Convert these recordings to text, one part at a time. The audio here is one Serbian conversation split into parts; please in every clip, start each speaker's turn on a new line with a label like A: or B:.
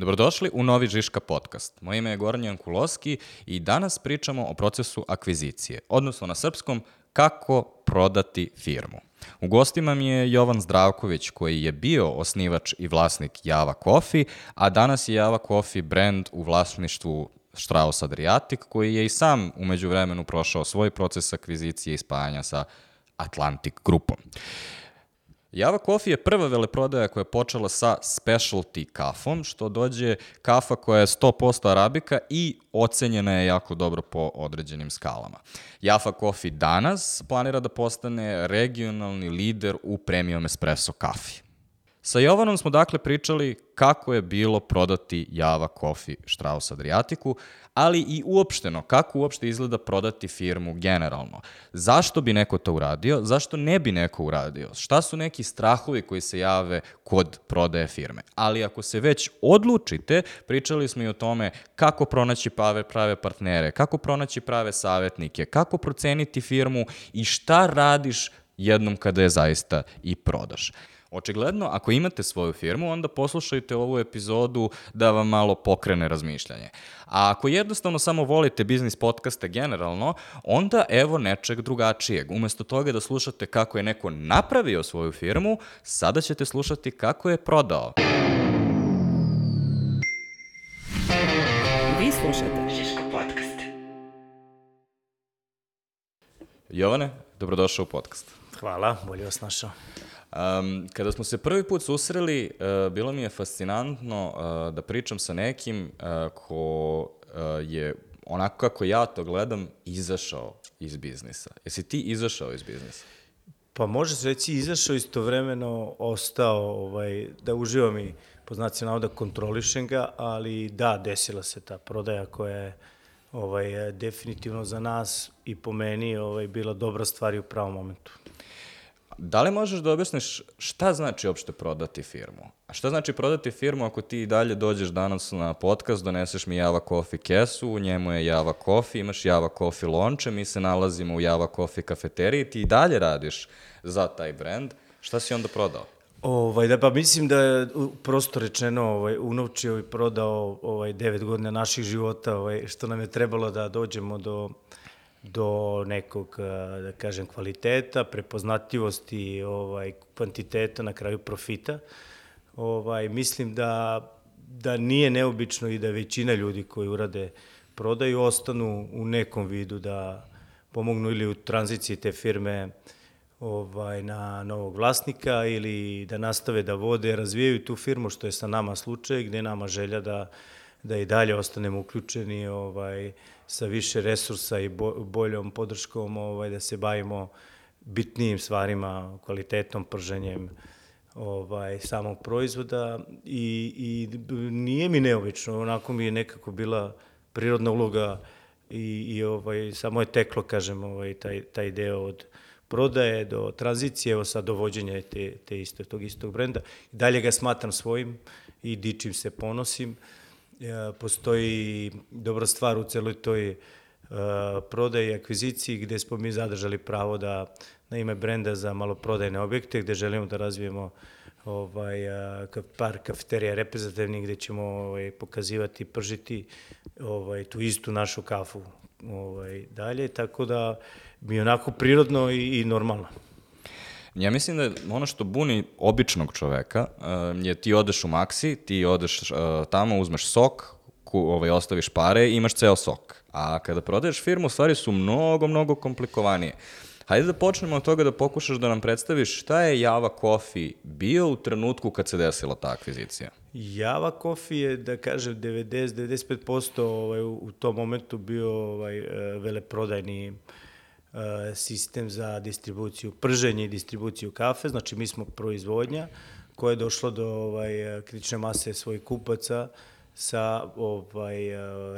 A: Dobrodošli u novi Žiška podcast. Moje ime je Goran Jankulovski i danas pričamo o procesu akvizicije, odnosno na srpskom kako prodati firmu. U gostima mi je Jovan Zdravković koji je bio osnivač i vlasnik Java Coffee, a danas je Java Coffee brand u vlasništvu Strauss Adriatic koji je i sam umeđu vremenu prošao svoj proces akvizicije i spajanja sa Atlantic grupom. Java Coffee je prva veleprodaja koja je počela sa specialty kafom, što dođe kafa koja je 100% arabika i ocenjena je jako dobro po određenim skalama. Java Coffee danas planira da postane regionalni lider u premium espresso kafi. Sa Jovanom smo dakle pričali kako je bilo prodati Java Coffee Strauss Adriatiku, ali i uopšteno, kako uopšte izgleda prodati firmu generalno. Zašto bi neko to uradio? Zašto ne bi neko uradio? Šta su neki strahovi koji se jave kod prodaje firme? Ali ako se već odlučite, pričali smo i o tome kako pronaći prave, prave partnere, kako pronaći prave savetnike, kako proceniti firmu i šta radiš jednom kada je zaista i prodaš. Očigledno, ako imate svoju firmu, onda poslušajte ovu epizodu da vam malo pokrene razmišljanje. A ako jednostavno samo volite biznis podcaste generalno, onda evo nečeg drugačijeg. Umesto toga da slušate kako je neko napravio svoju firmu, sada ćete slušati kako je prodao.
B: Vi slušate Žiško podcast.
A: Jovane, dobrodošao u podcast.
C: Hvala, bolje vas našao.
A: Um, kada smo se prvi put susreli, uh, bilo mi je fascinantno uh, da pričam sa nekim uh, ko uh, je, onako kako ja to gledam, izašao iz biznisa. Jesi ti izašao iz biznisa?
C: Pa može se reći izašao istovremeno, ostao ovaj, da uživam i po znaci navoda kontrolišem ga, ali da, desila se ta prodaja koja je ovaj, definitivno za nas i po meni ovaj, bila dobra stvar i u pravom momentu.
A: Da li možeš da objasniš šta znači uopšte prodati firmu? A šta znači prodati firmu ako ti i dalje dođeš danas na podcast, doneseš mi Java Coffee kesu, u njemu je Java Coffee, imaš Java Coffee lonče, mi se nalazimo u Java Coffee kafeteriji, ti i dalje radiš za taj brand, šta si onda prodao?
C: Ovaj, da, pa mislim da je prosto rečeno ovaj, unovčio i prodao ovaj, devet godina naših života, ovaj, što nam je trebalo da dođemo do do nekog, da kažem, kvaliteta, prepoznatljivosti, ovaj, kvantiteta, na kraju profita. Ovaj, mislim da, da nije neobično i da većina ljudi koji urade prodaju ostanu u nekom vidu da pomognu ili u tranziciji te firme ovaj, na novog vlasnika ili da nastave da vode, razvijaju tu firmu, što je sa nama slučaj, gde nama želja da, da i dalje ostanemo uključeni ovaj, sa više resursa i boljom podrškom ovaj, da se bavimo bitnijim stvarima, kvalitetom, prženjem ovaj, samog proizvoda i, i nije mi neobično, onako mi je nekako bila prirodna uloga i, i ovaj, samo je teklo, kažem, ovaj, taj, taj deo od prodaje do tranzicije, evo sad dovođenja te, te isto, tog istog brenda. Dalje ga smatram svojim i dičim se, ponosim. Uh, postoji dobra stvar u celoj toj prodaji i akviziciji gde smo mi zadržali pravo da na ime brenda za maloprodajne objekte gde želimo da razvijemo ovaj, par kafeterija reprezentativnih gde ćemo ovaj, pokazivati, pržiti ovaj, tu istu našu kafu ovaj, dalje, tako da mi onako prirodno i, i normalno.
A: Ja mislim da ono što buni običnog čoveka uh, je ti odeš u Maxi, ti odeš uh, tamo, uzmeš sok, ku, ovaj, ostaviš pare i imaš ceo sok. A kada prodaješ firmu, stvari su mnogo, mnogo komplikovanije. Hajde da počnemo od toga da pokušaš da nam predstaviš šta je Java Coffee bio u trenutku kad se desila ta akvizicija.
C: Java Coffee je, da kažem, 90-95% ovaj, u tom momentu bio ovaj, e, veleprodajni uh, sistem za distribuciju, prženje i distribuciju kafe, znači mi smo proizvodnja koja je došla do ovaj, kritične mase svojih kupaca sa ovaj,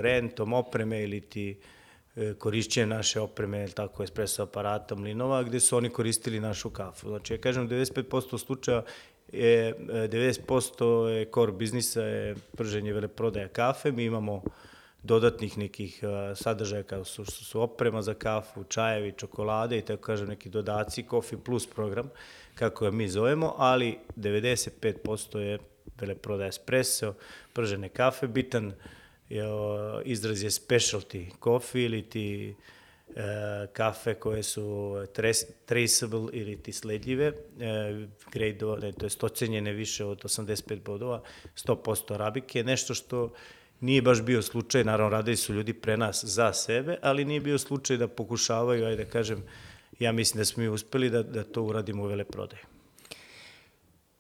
C: rentom opreme ili ti e, korišćenje naše opreme, tako espresso aparata, mlinova, gde su oni koristili našu kafu. Znači, ja kažem, 95% slučaja je, 90% je core biznisa je prženje veleprodaja kafe, mi imamo uh, dodatnih nekih uh, sadržaja kao su, su, su oprema za kafu, čajevi, čokolade i tako kažem neki dodaci, Coffee Plus program, kako ga mi zovemo, ali 95% je veleprodaja espresso, pržene kafe, bitan je, izraz je specialty coffee ili ti e, kafe koje su tres, traceable ili ti sledljive, e, grade, to je ocenjene više od 85 bodova, 100% arabike, nešto što nije baš bio slučaj, naravno radili su ljudi pre nas za sebe, ali nije bio slučaj da pokušavaju, ajde da kažem, ja mislim da smo mi uspeli da, da to uradimo u veleprodaju.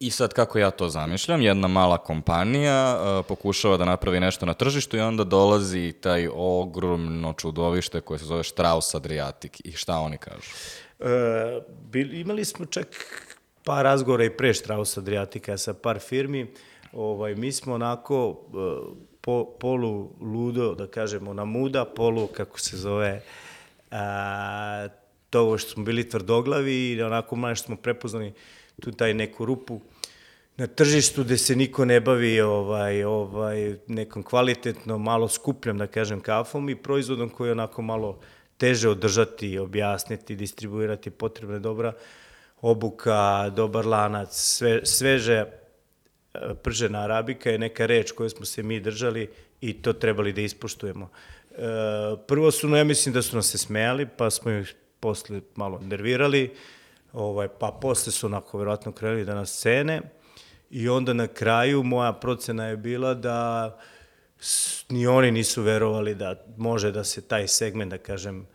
A: I sad kako ja to zamišljam, jedna mala kompanija uh, pokušava da napravi nešto na tržištu i onda dolazi taj ogromno čudovište koje se zove Strauss Adriatic i šta oni kažu?
C: E, bil, imali smo čak par razgovora i pre Strauss Adriatica sa par firmi. Ovaj, mi smo onako e, po, polu ludo, da kažemo, na muda, polu, kako se zove, a, to što smo bili tvrdoglavi i onako malo što smo prepoznali tu taj neku rupu na tržištu gde se niko ne bavi ovaj, ovaj, nekom kvalitetno, malo skupljom, da kažem, kafom i proizvodom koji je onako malo teže održati, objasniti, distribuirati potrebne dobra, obuka, dobar lanac, sve, sveže pržena arabika je neka reč koju smo se mi držali i to trebali da ispoštujemo. E, prvo su, no ja mislim da su nas se smejali, pa smo ih posle malo nervirali, ovaj, pa posle su onako verovatno krenuli da nas cene i onda na kraju moja procena je bila da ni oni nisu verovali da može da se taj segment, da kažem,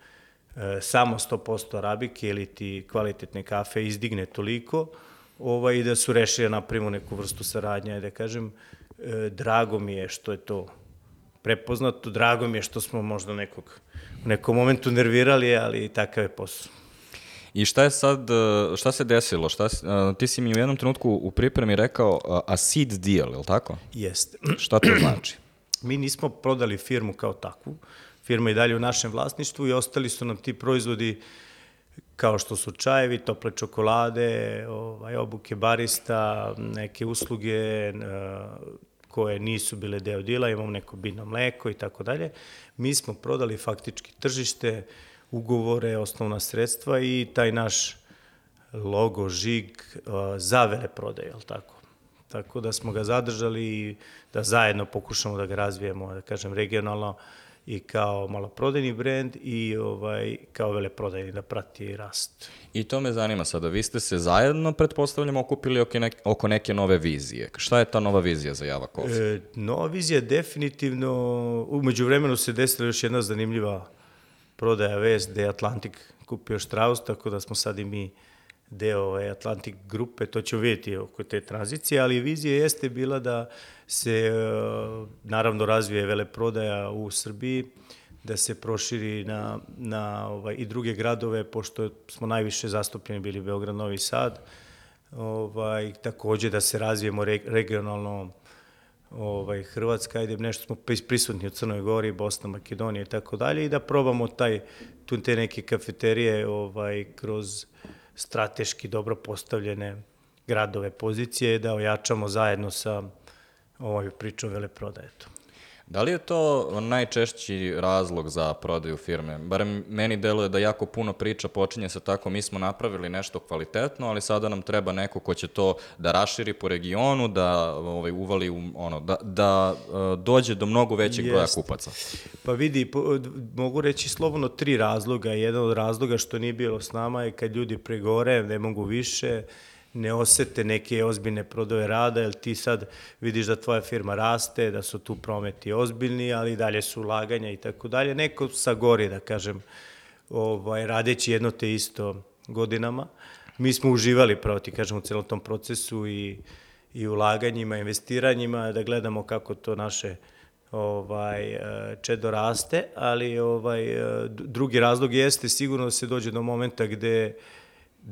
C: e, samo 100% arabike ili ti kvalitetne kafe izdigne toliko, ovaj, i da su rešili da napravimo neku vrstu saradnja, da kažem, e, drago mi je što je to prepoznato, drago mi je što smo možda nekog, u nekom momentu nervirali, ali takav je posao.
A: I šta je sad, e, šta se desilo? Šta, e, ti si mi u jednom trenutku u pripremi rekao a seed deal, je li tako?
C: Jeste.
A: Šta to znači?
C: Mi nismo prodali firmu kao takvu, firma je dalje u našem vlasništvu i ostali su nam ti proizvodi kao što su čajevi, tople čokolade, ovaj, obuke barista, neke usluge koje nisu bile deo dila, imamo neko biljno mleko i tako dalje. Mi smo prodali faktički tržište, ugovore, osnovna sredstva i taj naš logo, žig za vele prodaje, je tako? Tako da smo ga zadržali i da zajedno pokušamo da ga razvijemo, da kažem, regionalno, i kao maloprodajni brend i ovaj, kao veleprodajni da prati rast.
A: I to me zanima sada, vi ste se zajedno, pretpostavljamo, okupili oko neke, oko neke nove vizije. Šta je ta nova vizija za Java Coffee?
C: E, nova vizija definitivno, umeđu vremenu se desila još jedna zanimljiva prodaja vest gde je Atlantik kupio Strauss, tako da smo sad i mi deo ovaj, Atlantik grupe, to ćemo vidjeti oko te tranzicije, ali vizija jeste bila da se e, naravno razvije veleprodaja u Srbiji, da se proširi na, na ovaj, i druge gradove, pošto smo najviše zastupljeni bili Beograd, Novi Sad, ovaj, takođe da se razvijemo re, regionalno ovaj, Hrvatska, ajde nešto smo prisutni u Crnoj Gori, Bosna, Makedonija i tako dalje i da probamo taj, tu te neke kafeterije ovaj, kroz strateški dobro postavljene gradove pozicije da ojačamo zajedno sa ovaj pričom veleprodaje.
A: Da li je to najčešći razlog za prodaju firme? Barem meni deluje da jako puno priča počinje sa tako mi smo napravili nešto kvalitetno, ali sada nam treba neko ko će to da raširi po regionu, da ovaj, uvali u, ono, da, da uh, dođe do mnogo većeg Jest. broja kupaca.
C: Pa vidi, po, mogu reći slobodno tri razloga. Jedan od razloga što nije bilo s nama je kad ljudi pregore, ne mogu više, ne osete neke ozbiljne prodoje rada, jer ti sad vidiš da tvoja firma raste, da su tu prometi ozbiljni, ali dalje su ulaganja i tako dalje. Neko sa gori, da kažem, ovaj, radeći jedno te isto godinama. Mi smo uživali, pravo ti kažem, u celom tom procesu i, i ulaganjima, investiranjima, da gledamo kako to naše ovaj čedo raste, ali ovaj drugi razlog jeste sigurno da se dođe do momenta gde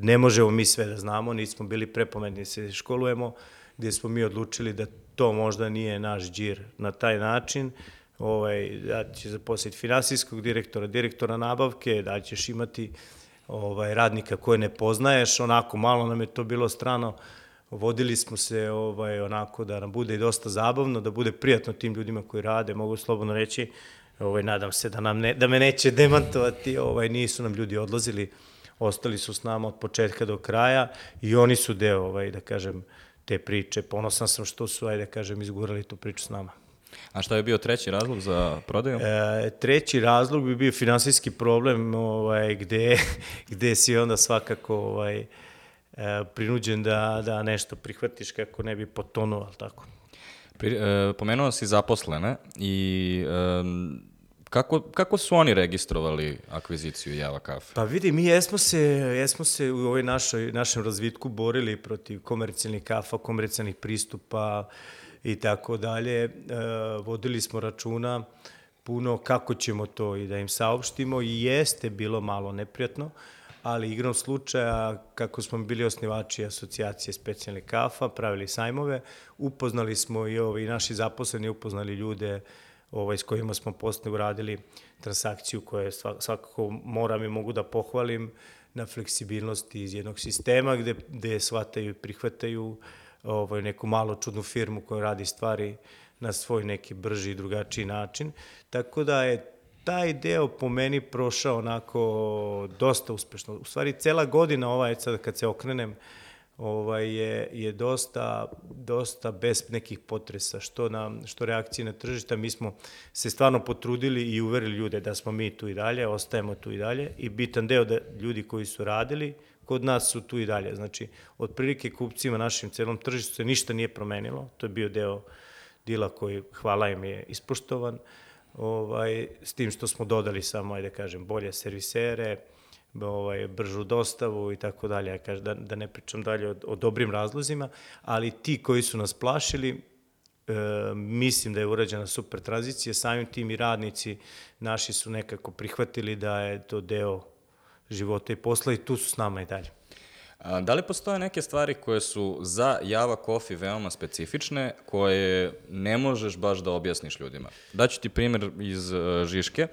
C: ne možemo mi sve da znamo, nismo bili prepometni da se školujemo, gde smo mi odlučili da to možda nije naš džir na taj način, ovaj, da će zaposliti finansijskog direktora, direktora nabavke, da ćeš imati ovaj, radnika koje ne poznaješ, onako malo nam je to bilo strano, vodili smo se ovaj, onako da nam bude i dosta zabavno, da bude prijatno tim ljudima koji rade, mogu slobodno reći, ovaj, nadam se da, nam ne, da me neće demantovati, ovaj, nisu nam ljudi odlazili, ostali su s nama od početka do kraja i oni su deo, ovaj, da kažem, te priče. Ponosan sam što su, ajde da kažem, izgurali tu priču s nama.
A: A šta je bio treći razlog za prodaju?
C: E, treći razlog bi bio finansijski problem ovaj, gde, gde si onda svakako ovaj, e, prinuđen da, da nešto prihvatiš kako ne bi potonuo, ali tako.
A: Pri, e, pomenuo si zaposlene i e, kako, kako su oni registrovali akviziciju Java Kafe?
C: Pa vidi, mi jesmo se, jesmo se u ovoj našoj, našem razvitku borili protiv komercijalnih kafa, komercijalnih pristupa i tako dalje. E, vodili smo računa puno kako ćemo to i da im saopštimo i jeste bilo malo neprijatno, ali igrom slučaja, kako smo bili osnivači asocijacije specijalnih kafa, pravili sajmove, upoznali smo i ovi naši zaposleni, upoznali ljude ovaj, s kojima smo posle uradili transakciju koje svakako moram i mogu da pohvalim na fleksibilnosti iz jednog sistema gde, gde shvataju i prihvataju ovaj, neku malo čudnu firmu koja radi stvari na svoj neki brži i drugačiji način. Tako da je taj deo po meni prošao onako dosta uspešno. U stvari, cela godina ova, sad kad se okrenem, ovaj, je, je dosta, dosta bez nekih potresa, što, na, što reakcije na tržišta. Mi smo se stvarno potrudili i uverili ljude da smo mi tu i dalje, ostajemo tu i dalje i bitan deo da ljudi koji su radili, kod nas su tu i dalje. Znači, otprilike kupcima našim celom tržištu se ništa nije promenilo, to je bio deo dila koji, hvala im, je ispoštovan, ovaj, s tim što smo dodali samo, ajde da kažem, bolje servisere, ovaj, bržu dostavu i tako dalje, ja kažem, da, da ne pričam dalje o, o dobrim razlozima, ali ti koji su nas plašili, e, mislim da je urađena super tranzicija, samim tim i radnici naši su nekako prihvatili da je to deo života i posla i tu su s nama i dalje.
A: Da li postoje neke stvari koje su za Java Coffee veoma specifične, koje ne možeš baš da objasniš ljudima? Daću ti primjer iz uh, Žiške.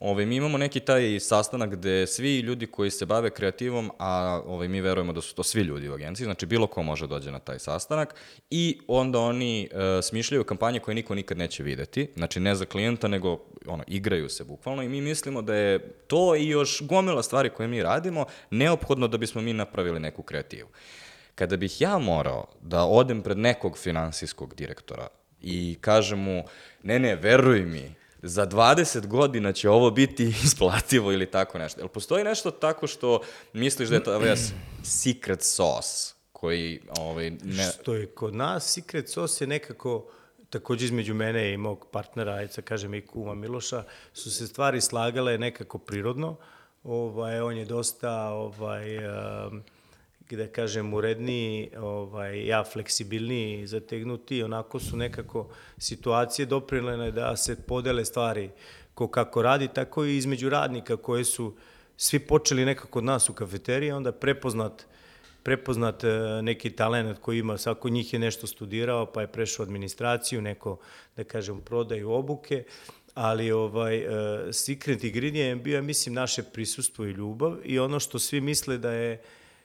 A: Ove, mi imamo neki taj sastanak gde svi ljudi koji se bave kreativom, a ove, mi verujemo da su to svi ljudi u agenciji, znači bilo ko može dođe na taj sastanak i onda oni uh, smišljaju kampanje koje niko nikad neće videti, znači ne za klijenta, nego ono, igraju se bukvalno i mi mislimo da je to i još gomila stvari koje mi radimo neophodno da bismo mi napravili neku kreativu. Kada bih ja morao da odem pred nekog finansijskog direktora i kažem mu, ne, ne, veruj mi, za 20 godina će ovo biti isplativo ili tako nešto. Jel postoji nešto tako što misliš da je to ovaj secret sauce koji ovaj, ne...
C: Što je kod nas, secret sauce je nekako takođe između mene i mog partnera, ajde sa kažem i kuma Miloša, su se stvari slagale nekako prirodno. Ovaj, on je dosta ovaj, um, da kažem, uredniji, ovaj, ja fleksibilniji, zategnuti, onako su nekako situacije doprinjene da se podele stvari ko kako radi, tako i između radnika koje su svi počeli nekako od nas u kafeteriji, onda prepoznat prepoznat e, neki talent koji ima, svako njih je nešto studirao, pa je prešao administraciju, neko, da kažem, prodaju obuke, ali ovaj, uh, secret ingredient je bio, mislim, naše prisustvo i ljubav i ono što svi misle da je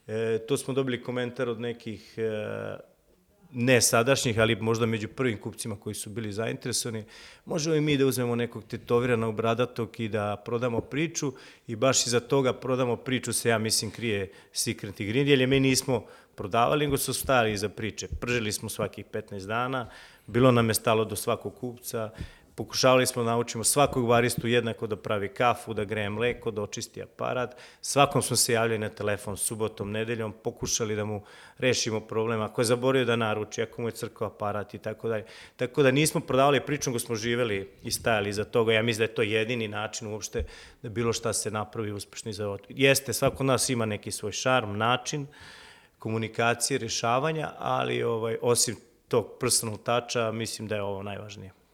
C: E, to smo dobili komentar od nekih e, ne sadašnjih, ali možda među prvim kupcima koji su bili zainteresovani, možemo i mi da uzmemo nekog tetoviranog bradatog i da prodamo priču i baš iza toga prodamo priču se, ja mislim, krije Secret Ingredient, jer mi nismo prodavali, nego su stali iza priče. Pržili smo svakih 15 dana, bilo nam je stalo do svakog kupca, Pokušavali smo da naučimo svakog baristu jednako da pravi kafu, da greje mleko, da očisti aparat. Svakom smo se javljali na telefon subotom, nedeljom, pokušali da mu rešimo problem. Ako je zaborio da naruči, ako mu je crkao aparat i tako dalje. Tako da nismo prodavali priču, nego smo živeli i stajali iza toga. Ja mislim da je to jedini način uopšte da bilo šta se napravi uspešno za ovo. Jeste, svako od nas ima neki svoj šarm, način komunikacije, rešavanja, ali ovaj, osim tog personal toucha, mislim da je ovo najvažnije.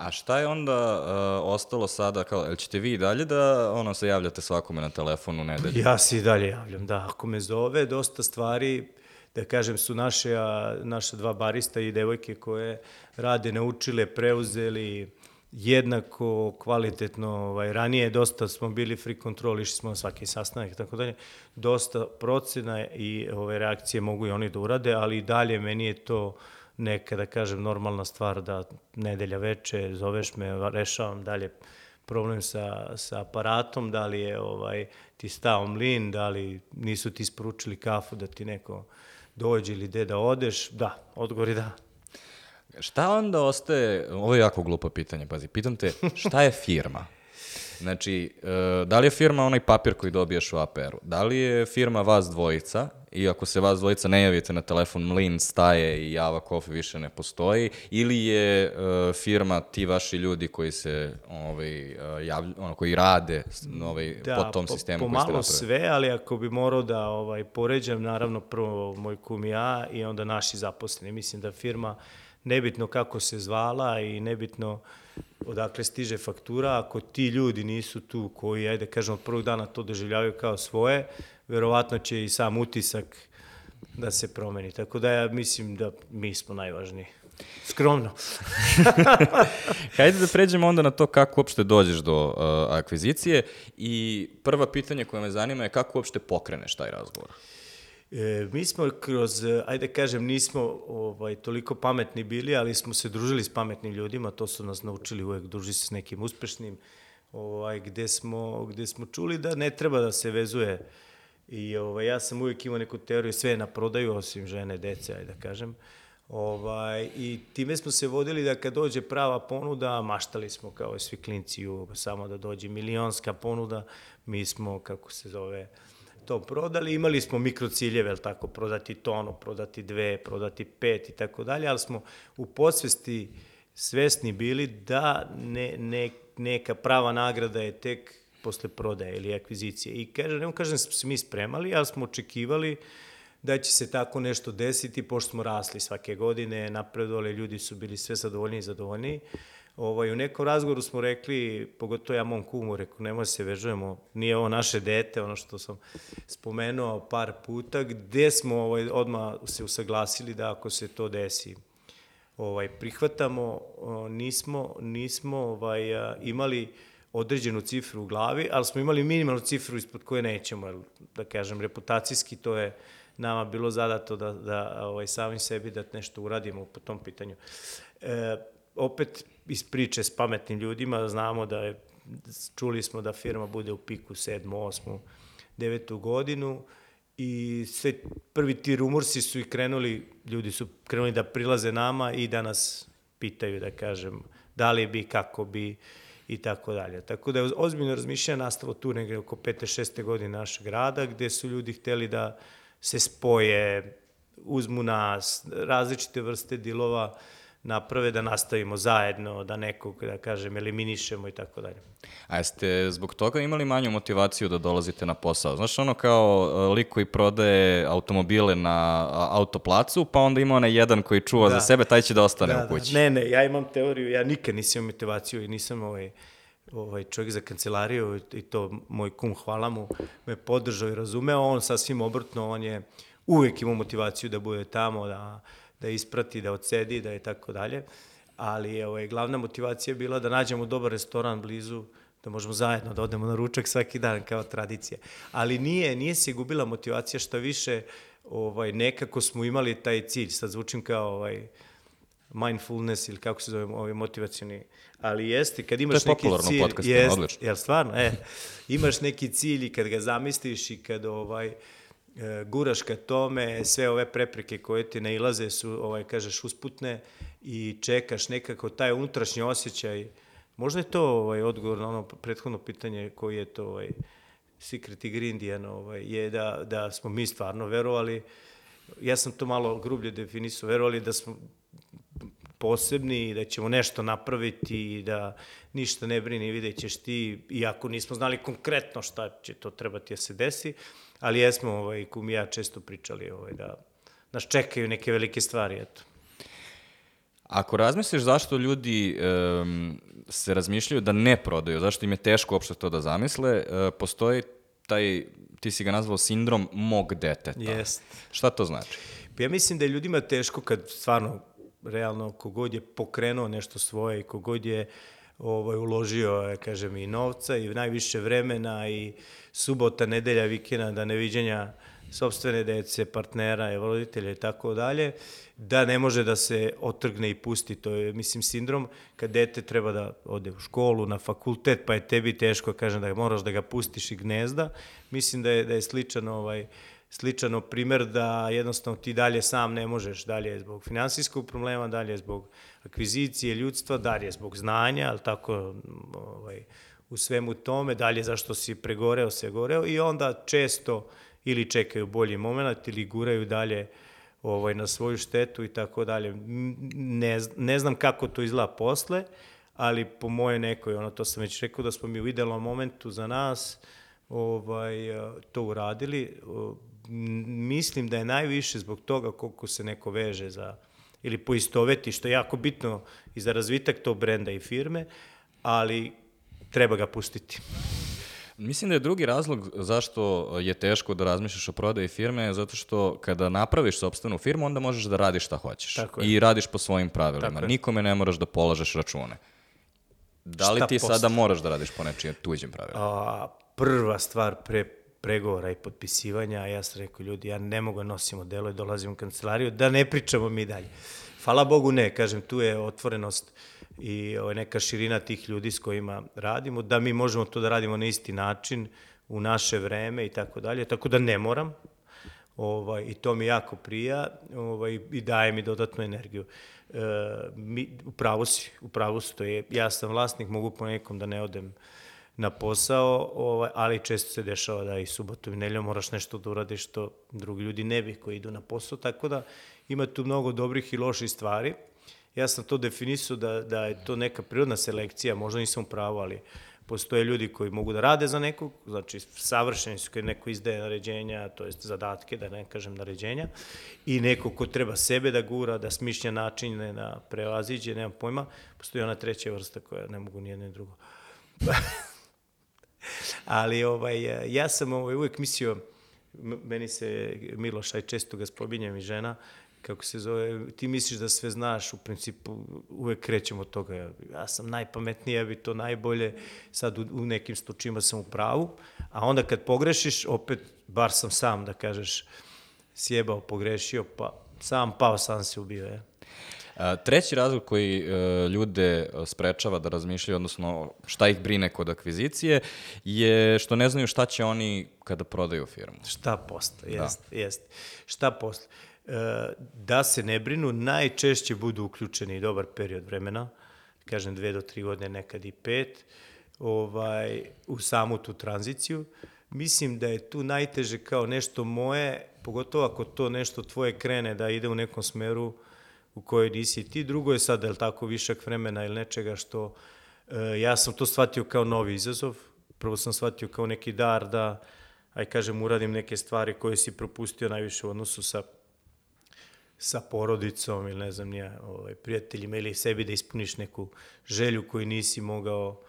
A: A šta je onda uh, ostalo sada, kao, jel ćete vi i dalje da ono, se javljate svakome na telefonu nedelju?
C: Ja se i dalje javljam, da. Ako me zove, dosta stvari, da kažem, su naše, a, naše dva barista i devojke koje rade, naučile, preuzeli jednako kvalitetno, ovaj, ranije dosta smo bili free control, išli smo na svaki sastanak i tako dalje, dosta procena i ove reakcije mogu i oni da urade, ali i dalje meni je to uh, neka, da kažem, normalna stvar da nedelja veče zoveš me, rešavam dalje problem sa, sa aparatom, da li je ovaj, ti stao mlin, da li nisu ti isporučili kafu da ti neko dođe ili gde da odeš, da, odgovor je da.
A: Šta onda ostaje, ovo je jako glupo pitanje, pazi, pitam te, šta je firma? Znači, e, da li je firma onaj papir koji dobiješ u APR-u? Da li je firma vas dvojica i ako se vas dvojica ne javite na telefon, mlin staje i Java Coffee više ne postoji, ili je e, firma ti vaši ljudi koji se ovaj, e, javlj, ono, koji rade ovaj, po tom
C: po-
A: sistemu koji ste napravili?
C: sve, ali ako bi morao da ovaj, poređam, naravno prvo moj kum i ja i onda naši zaposleni. Mislim da firma, nebitno kako se zvala i nebitno odakle stiže faktura, ako ti ljudi nisu tu koji, ajde kažem, od prvog dana to doživljavaju kao svoje, verovatno će i sam utisak da se promeni. Tako da ja mislim da mi smo najvažniji. Skromno.
A: Hajde da pređemo onda na to kako uopšte dođeš do uh, akvizicije i prva pitanje koje me zanima je kako uopšte pokreneš taj razgovor.
C: E, mi smo kroz, e, ajde kažem, nismo ovaj, toliko pametni bili, ali smo se družili s pametnim ljudima, to su nas naučili uvek druži se s nekim uspešnim, ovaj, gde, smo, gde smo čuli da ne treba da se vezuje I ovaj, ja sam uvijek imao neku teoriju, sve je na prodaju, osim žene, dece, ajde da kažem. Ovaj, I time smo se vodili da kad dođe prava ponuda, maštali smo kao svi klinci, u, samo da dođe milionska ponuda, mi smo, kako se zove, to prodali. Imali smo mikrociljeve, tako, prodati tonu, prodati dve, prodati pet i tako dalje, ali smo u podsvesti svesni bili da ne, ne, neka prava nagrada je tek posle prodaje ili akvizicije. I kažem, ne kažem da se mi spremali, ali smo očekivali da će se tako nešto desiti, pošto smo rasli svake godine, napredovali, ljudi su bili sve zadovoljniji i zadovoljniji. Ovaj, u nekom razgovoru smo rekli, pogotovo ja mom kumu, rekao, nemoj se vežujemo, nije ovo naše dete, ono što sam spomenuo par puta, gde smo ovaj, odmah se usaglasili da ako se to desi, ovaj, prihvatamo, nismo, nismo ovaj, imali određenu cifru u glavi, ali smo imali minimalnu cifru ispod koje nećemo, jer, da kažem, reputacijski to je nama bilo zadato da, da ovaj, sami sebi da nešto uradimo po tom pitanju. E, opet iz priče s pametnim ljudima znamo da je, čuli smo da firma bude u piku 7. 8. 9. godinu i sve prvi ti rumorsi su i krenuli, ljudi su krenuli da prilaze nama i da nas pitaju, da kažem, da li bi, kako bi i tako dalje. Tako da je ozbiljno razmišljanje nastalo tu negde oko 5. 6. godine našeg rada, gde su ljudi hteli da se spoje, uzmu nas, različite vrste dilova, naprave da nastavimo zajedno, da nekog, da kažem, eliminišemo i tako dalje.
A: A jeste zbog toga imali manju motivaciju da dolazite na posao? Znaš, ono kao e, lik koji prodaje automobile na autoplacu, pa onda ima onaj jedan koji čuva
C: Da.
A: za sebe, taj će da ostane
C: da,
A: u kući.
C: Da. Ne, ne, ja imam teoriju, ja nikad nisam imao motivaciju i nisam ovaj, ovaj čovjek za kancelariju i to moj kum, hvala mu, me podržao i razumeo, on sasvim obrtno, on je uvek imao motivaciju da bude tamo, da, da isprati, da odsedi, da je tako dalje, ali ovaj, glavna motivacija je bila da nađemo dobar restoran blizu, da možemo zajedno da odemo na ručak svaki dan kao tradicija. Ali nije, nije se gubila motivacija šta više, ovaj, nekako smo imali taj cilj, sad zvučim kao ovaj, mindfulness ili kako se zove ovaj motivacioni, ali jeste kad imaš neki
A: popularno u
C: cilj,
A: podcastima,
C: jest,
A: odlično.
C: jel stvarno, e, imaš neki cilj i kad ga zamisliš i kad ovaj guraš ka tome, sve ove prepreke koje ti nailaze su, ovaj, kažeš, usputne i čekaš nekako taj unutrašnji osjećaj. Možda je to ovaj, odgovor na ono prethodno pitanje koji je to ovaj, secret ingredient, ovaj, je da, da smo mi stvarno verovali, ja sam to malo grublje definisao, verovali da smo posebni i da ćemo nešto napraviti i da ništa ne brini, vidjet ćeš ti, iako nismo znali konkretno šta će to trebati da se desi, ali jesmo, ovaj, kum i ja često pričali ovaj, da nas čekaju neke velike stvari, eto.
A: Ako razmisliš zašto ljudi em, se razmišljaju da ne prodaju, zašto im je teško uopšte to da zamisle, e, postoji taj, ti si ga nazvao sindrom mog deteta.
C: Jest.
A: Šta to znači?
C: Pa ja mislim da je ljudima teško kad stvarno, realno, kogod je pokrenuo nešto svoje i kogod je ovaj, uložio, ja kažem, i novca i najviše vremena i subota, nedelja, vikenda, neviđenja sobstvene dece, partnera, roditelja i tako dalje, da ne može da se otrgne i pusti. To je, mislim, sindrom kad dete treba da ode u školu, na fakultet, pa je tebi teško, kažem, da moraš da ga pustiš i gnezda. Mislim da je, da je sličan ovaj, sličan primer da jednostavno ti dalje sam ne možeš, dalje zbog finansijskog problema, dalje zbog akvizicije ljudstva, dalje zbog znanja, ali tako ovaj, u svemu tome, dalje zašto si pregoreo, se goreo i onda često ili čekaju bolji moment ili guraju dalje ovaj, na svoju štetu i tako dalje. Ne, ne znam kako to izgleda posle, ali po moje nekoj, ono, to sam već rekao da smo mi u idealnom momentu za nas ovaj, to uradili. Mislim da je najviše zbog toga koliko se neko veže za ili poistoveti, što je jako bitno i za razvitak tog brenda i firme, ali treba ga pustiti.
A: Mislim da je drugi razlog zašto je teško da razmišljaš o prodaji firme, zato što kada napraviš sobstvenu firmu, onda možeš da radiš šta hoćeš.
C: Tako
A: je. I radiš po svojim pravilima.
C: Tako je.
A: Nikome ne moraš da polažeš račune. Da li
C: Šta
A: ti
C: posle?
A: sada moraš da radiš po nečijim tuđim pravilima?
C: A, prva stvar pre pregovora i potpisivanja, a ja sam rekao, ljudi, ja ne mogu da nosim odelo i dolazim u kancelariju, da ne pričamo mi dalje. Hvala Bogu ne, kažem, tu je otvorenost i ovaj, neka širina tih ljudi s kojima radimo, da mi možemo to da radimo na isti način, u naše vreme i tako dalje, tako da ne moram, ovaj, i to mi jako prija ovaj, i daje mi dodatnu energiju. E, mi, upravo si, upravo si, to je, ja sam vlasnik, mogu po nekom da ne odem na posao, ovaj, ali često se dešava da i subotom i nedeljom moraš nešto da uradiš što drugi ljudi ne bi koji idu na posao, tako da ima tu mnogo dobrih i loših stvari. Ja sam to definisao da, da je to neka prirodna selekcija, možda nisam u pravu, ali postoje ljudi koji mogu da rade za nekog, znači savršeni su koji neko izdaje naređenja, to jest zadatke, da ne kažem naređenja, i neko ko treba sebe da gura, da smišlja načine na prevaziđe, nemam pojma, postoji ona treća vrsta koja ne mogu nijedno ni drugo. Ali ovaj, ja sam ovaj, uvek mislio, meni se Miloš, aj često ga spominjem i žena, kako se zove, ti misliš da sve znaš, u principu uvek krećemo od toga, ja sam najpametniji, ja bi to najbolje, sad u, u nekim slučajima sam u pravu, a onda kad pogrešiš, opet, bar sam sam, da kažeš, sjebao, pogrešio, pa sam pao, sam se ubio, je.
A: A, Treći razlog koji e, ljude e, sprečava da razmišljaju, odnosno šta ih brine kod akvizicije, je što ne znaju šta će oni kada prodaju firmu.
C: Šta posle, jest, da. jest. Šta posle? E, da se ne brinu, najčešće budu uključeni dobar period vremena, kažem dve do tri godine, nekad i pet, ovaj, u samu tu tranziciju. Mislim da je tu najteže kao nešto moje, pogotovo ako to nešto tvoje krene da ide u nekom smeru u kojoj nisi ti. Drugo je sad, je tako, višak vremena ili nečega što... E, ja sam to shvatio kao novi izazov. Prvo sam shvatio kao neki dar da, aj kažem, uradim neke stvari koje si propustio najviše u odnosu sa sa porodicom ili ne znam nije, ovaj, prijateljima ili sebi da ispuniš neku želju koju nisi mogao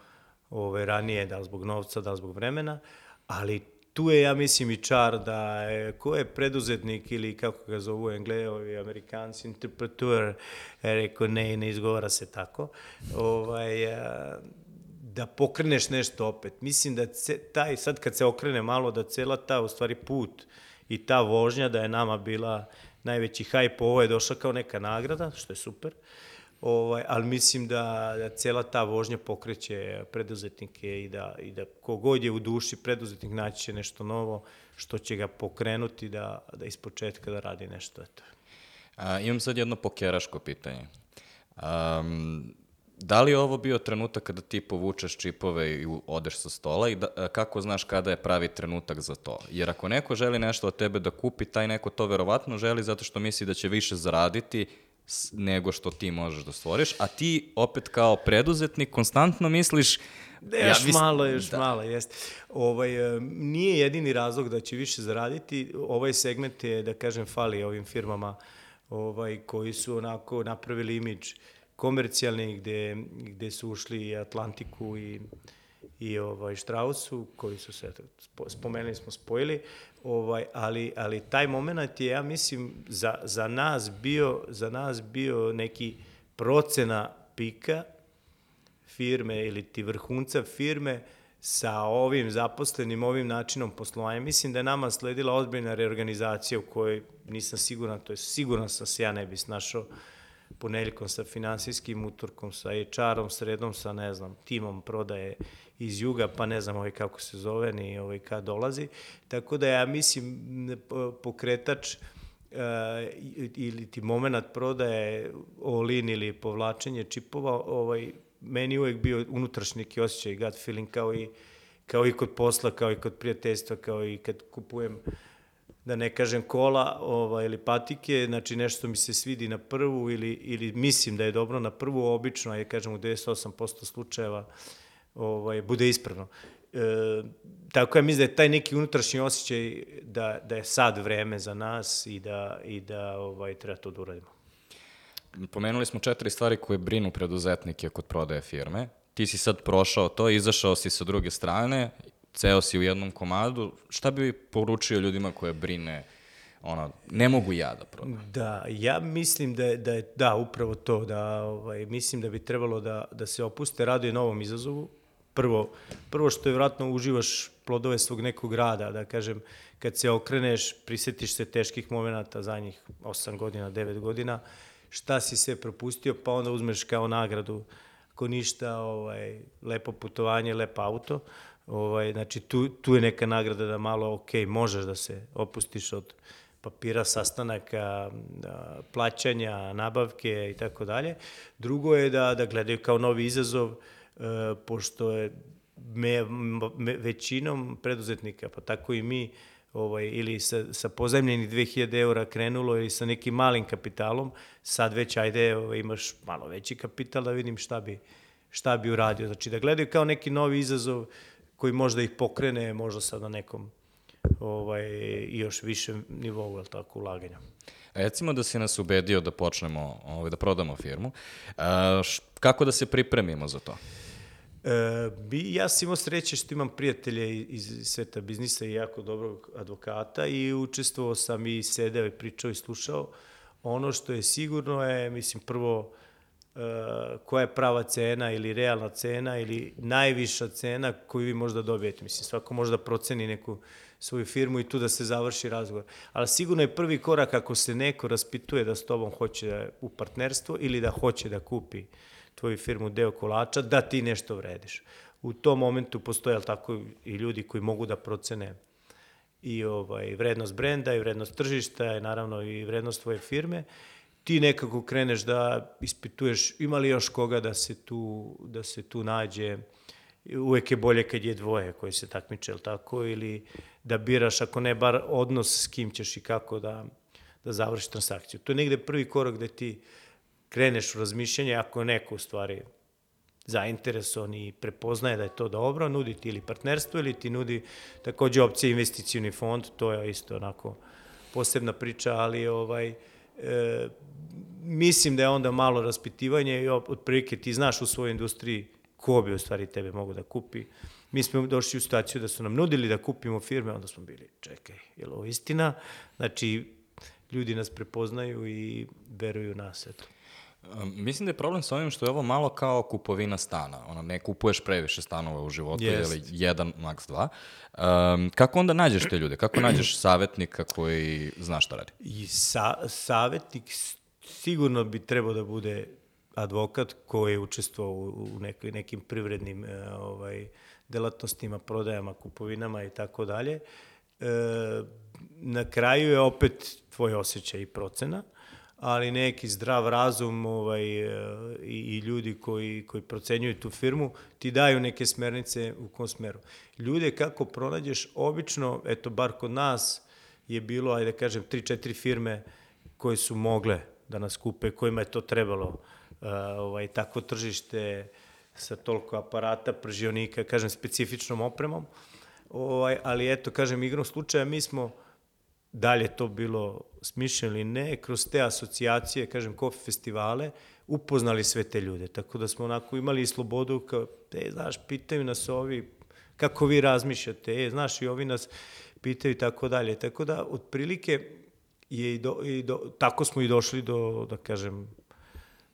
C: ovaj, ranije, da li zbog novca, da li zbog vremena, ali tu je, ja mislim, i čar da je, ko je preduzetnik ili kako ga zovu englejovi, amerikanci, interpretur, je rekao ne, ne izgovara se tako, ovaj, da pokreneš nešto opet. Mislim da ce, taj, sad kad se okrene malo, da cela ta, u stvari, put i ta vožnja da je nama bila najveći hype, ovo je došla kao neka nagrada, što je super, ovaj, ali mislim da, da cela ta vožnja pokreće preduzetnike i da, i da kogod je u duši preduzetnik naći će nešto novo što će ga pokrenuti da, da iz početka da radi nešto. Eto.
A: A, imam sad jedno pokeraško pitanje. Um, da li je ovo bio trenutak kada ti povučeš čipove i odeš sa stola i da, kako znaš kada je pravi trenutak za to? Jer ako neko želi nešto od tebe da kupi, taj neko to verovatno želi zato što misli da će više zaraditi nego što ti možeš da stvoriš, a ti opet kao preduzetnik konstantno misliš
C: Da, još
A: mis-
C: malo, još
A: da.
C: malo, jeste. Ovaj, e, nije jedini razlog da će više zaraditi. Ovaj segment je, da kažem, fali ovim firmama ovaj, koji su onako napravili imidž komercijalni gde, gde su ušli Atlantiku i, i ovaj, Strausu, koji su se, spomenuli smo, spojili, ovaj, ali, ali taj moment je, ja mislim, za, za, nas bio, za nas bio neki procena pika firme ili ti vrhunca firme sa ovim zaposlenim, ovim načinom poslovanja. Mislim da je nama sledila ozbiljna reorganizacija u kojoj nisam siguran, to je siguran sam se ja ne bi snašao poneljkom sa finansijskim utorkom, sa HR-om, sredom, sa, ne znam, timom prodaje iz juga, pa ne znam ovaj kako se zove, ni ovaj kad dolazi. Tako da ja mislim pokretač uh, ili ti moment prodaje all-in ili povlačenje čipova, ovaj, meni uvek bio unutrašnji neki osjećaj, gut feeling, kao i, kao i kod posla, kao i kod prijateljstva, kao i kad kupujem da ne kažem kola ovaj, ili patike, znači nešto mi se svidi na prvu ili, ili mislim da je dobro na prvu, obično, je kažem u 98% slučajeva ovaj, bude ispravno. E, tako ja mislim da je taj neki unutrašnji osjećaj da, da je sad vreme za nas i da, i da ovaj, treba to da uradimo.
A: Pomenuli smo četiri stvari koje brinu preduzetnike kod prodaje firme. Ti si sad prošao to, izašao si sa druge strane, ceo si u jednom komadu. Šta bi poručio ljudima koje brine ono, ne mogu ja da prodam.
C: Da, ja mislim da je, da je, da, upravo to, da, ovaj, mislim da bi trebalo da, da se opuste, raduje novom izazovu. Prvo, prvo što je vratno uživaš plodove svog nekog rada, da kažem, kad se okreneš, prisetiš se teških momenta za njih 8 godina, 9 godina, šta si sve propustio, pa onda uzmeš kao nagradu, ako ništa, ovaj, lepo putovanje, lep auto, ovaj, znači tu, tu je neka nagrada da malo, ok, možeš da se opustiš od papira, sastanaka, plaćanja, nabavke i tako dalje. Drugo je da, da gledaju kao novi izazov, e, pošto je me, me, većinom preduzetnika, pa tako i mi, ovaj, ili sa, sa pozemljenih 2000 eura krenulo ili sa nekim malim kapitalom, sad već ajde ovaj, imaš malo veći kapital da vidim šta bi, šta bi uradio. Znači da gledaju kao neki novi izazov koji možda ih pokrene, možda sad na nekom ovaj, još više nivou, je tako, ulaganja.
A: Recimo da si nas ubedio da počnemo, ovaj, da prodamo firmu. A, š, kako da se pripremimo za to?
C: E, bi, ja sam imao sreće što imam prijatelje iz sveta biznisa i jako dobrog advokata i učestvovao sam i sedeo i pričao i slušao. Ono što je sigurno je, mislim, prvo, e, koja je prava cena ili realna cena ili najviša cena koju vi možda dobijete. Mislim, svako može da proceni neku svoju firmu i tu da se završi razgovor. Ali sigurno je prvi korak ako se neko raspituje da s tobom hoće da u partnerstvo ili da hoće da kupi tvoju firmu deo kolača, da ti nešto vrediš. U tom momentu postoje ali tako i ljudi koji mogu da procene i ovaj vrednost brenda i vrednost tržišta i naravno i vrednost tvoje firme ti nekako kreneš da ispituješ ima li još koga da se tu da se tu nađe uvek je bolje kad je dvoje koji se takmiče, tako, ili da biraš, ako ne, bar odnos s kim ćeš i kako da, da završi transakciju. To je negde prvi korak gde ti kreneš u razmišljanje, ako je neko u stvari zainteresovan i prepoznaje da je to dobro, nudi ti ili partnerstvo ili ti nudi takođe opcija investicijuni fond, to je isto onako posebna priča, ali ovaj, e, mislim da je onda malo raspitivanje i otprilike ti znaš u svojoj industriji ko bi u stvari tebe mogu da kupi. Mi smo došli u situaciju da su nam nudili da kupimo firme, onda smo bili, čekaj, je li ovo istina? Znači, ljudi nas prepoznaju i veruju nas, eto.
A: Um, mislim da je problem sa ovim što je ovo malo kao kupovina stana. Ono, ne kupuješ previše stanova u životu, yes. ili jedan, maks dva. Um, kako onda nađeš te ljude? Kako nađeš savjetnika koji zna šta radi?
C: I sa, savjetnik sigurno bi trebao da bude advokat koji je učestvovao u nekoj, nekim privrednim e, ovaj, delatnostima, prodajama, kupovinama i tako dalje. E, na kraju je opet tvoj osjećaj i procena, ali neki zdrav razum ovaj, e, i, i ljudi koji, koji procenjuju tu firmu ti daju neke smernice u kom smeru. Ljude kako pronađeš, obično, eto, bar kod nas je bilo, ajde da kažem, 3-4 firme koje su mogle da nas kupe, kojima je to trebalo ovaj, takvo tržište sa toliko aparata, pržionika, kažem, specifičnom opremom. Ovaj, ali eto, kažem, igrom slučaja, mi smo dalje to bilo smišljeno ili ne, kroz te asocijacije, kažem, kofi festivale, upoznali sve te ljude. Tako da smo onako imali i slobodu, kao, te, znaš, pitaju nas ovi, kako vi razmišljate, e, znaš, i ovi nas pitaju i tako dalje. Tako da, otprilike, je i do, i do, tako smo i došli do, da kažem,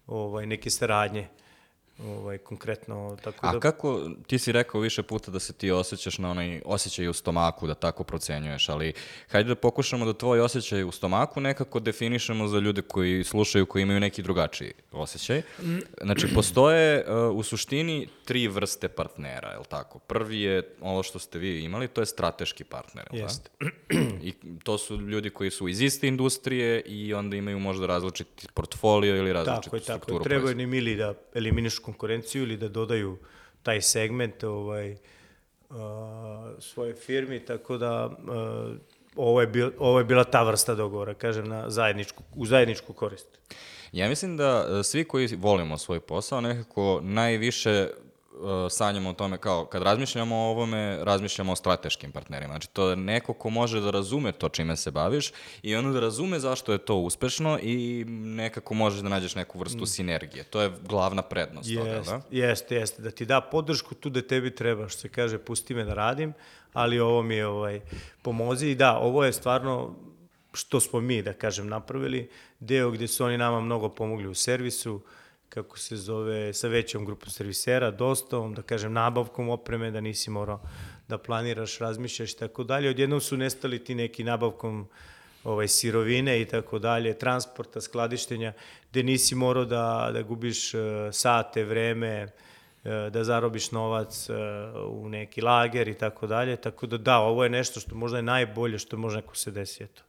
C: ovaj, neke saradnje ovaj, konkretno. Tako
A: A
C: da,
A: kako, ti si rekao više puta da se ti osjećaš na onaj osjećaj u stomaku, da tako procenjuješ, ali hajde da pokušamo da tvoj osjećaj u stomaku nekako definišemo za ljude koji slušaju, koji imaju neki drugačiji osjećaj. Znači, postoje uh, u suštini tri vrste partnera, je li tako? Prvi je ovo što ste vi imali, to je strateški partner, je li
C: Jeste.
A: I to su ljudi koji su iz iste industrije i onda imaju možda različiti portfolio ili različitu
C: Tako je, tako je.
A: strukturu
C: Trebaju
A: proizvoda.
C: im ili da eliminišu konkurenciju ili da dodaju taj segment ovaj, uh, svoje firmi, tako da uh, ovo, je bil, ovo je bila ta vrsta dogovora, kažem, na zajedničku, u zajedničku korist.
A: Ja mislim da e, svi koji volimo svoj posao nekako najviše sanjamo o tome kao kad razmišljamo o ovome, razmišljamo o strateškim partnerima. Znači to je neko ko može da razume to čime se baviš i ono da razume zašto je to uspešno i nekako možeš da nađeš neku vrstu sinergije. To je glavna prednost toga,
C: Jeste,
A: da?
C: jeste, jeste, da ti da podršku tu da tebi treba, što se kaže, pusti me da radim, ali ovo mi je ovaj, pomozi i da, ovo je stvarno što smo mi, da kažem, napravili, deo gde su oni nama mnogo pomogli u servisu, kako se zove, sa većom grupom servisera, dostavom, da kažem, nabavkom opreme, da nisi morao da planiraš, razmišljaš i tako dalje. Odjednom su nestali ti neki nabavkom ovaj, sirovine i tako dalje, transporta, skladištenja, gde nisi morao da, da gubiš uh, sate, vreme, uh, da zarobiš novac uh, u neki lager i tako dalje. Tako da da, ovo je nešto što možda je najbolje što može neko se desi. Eto.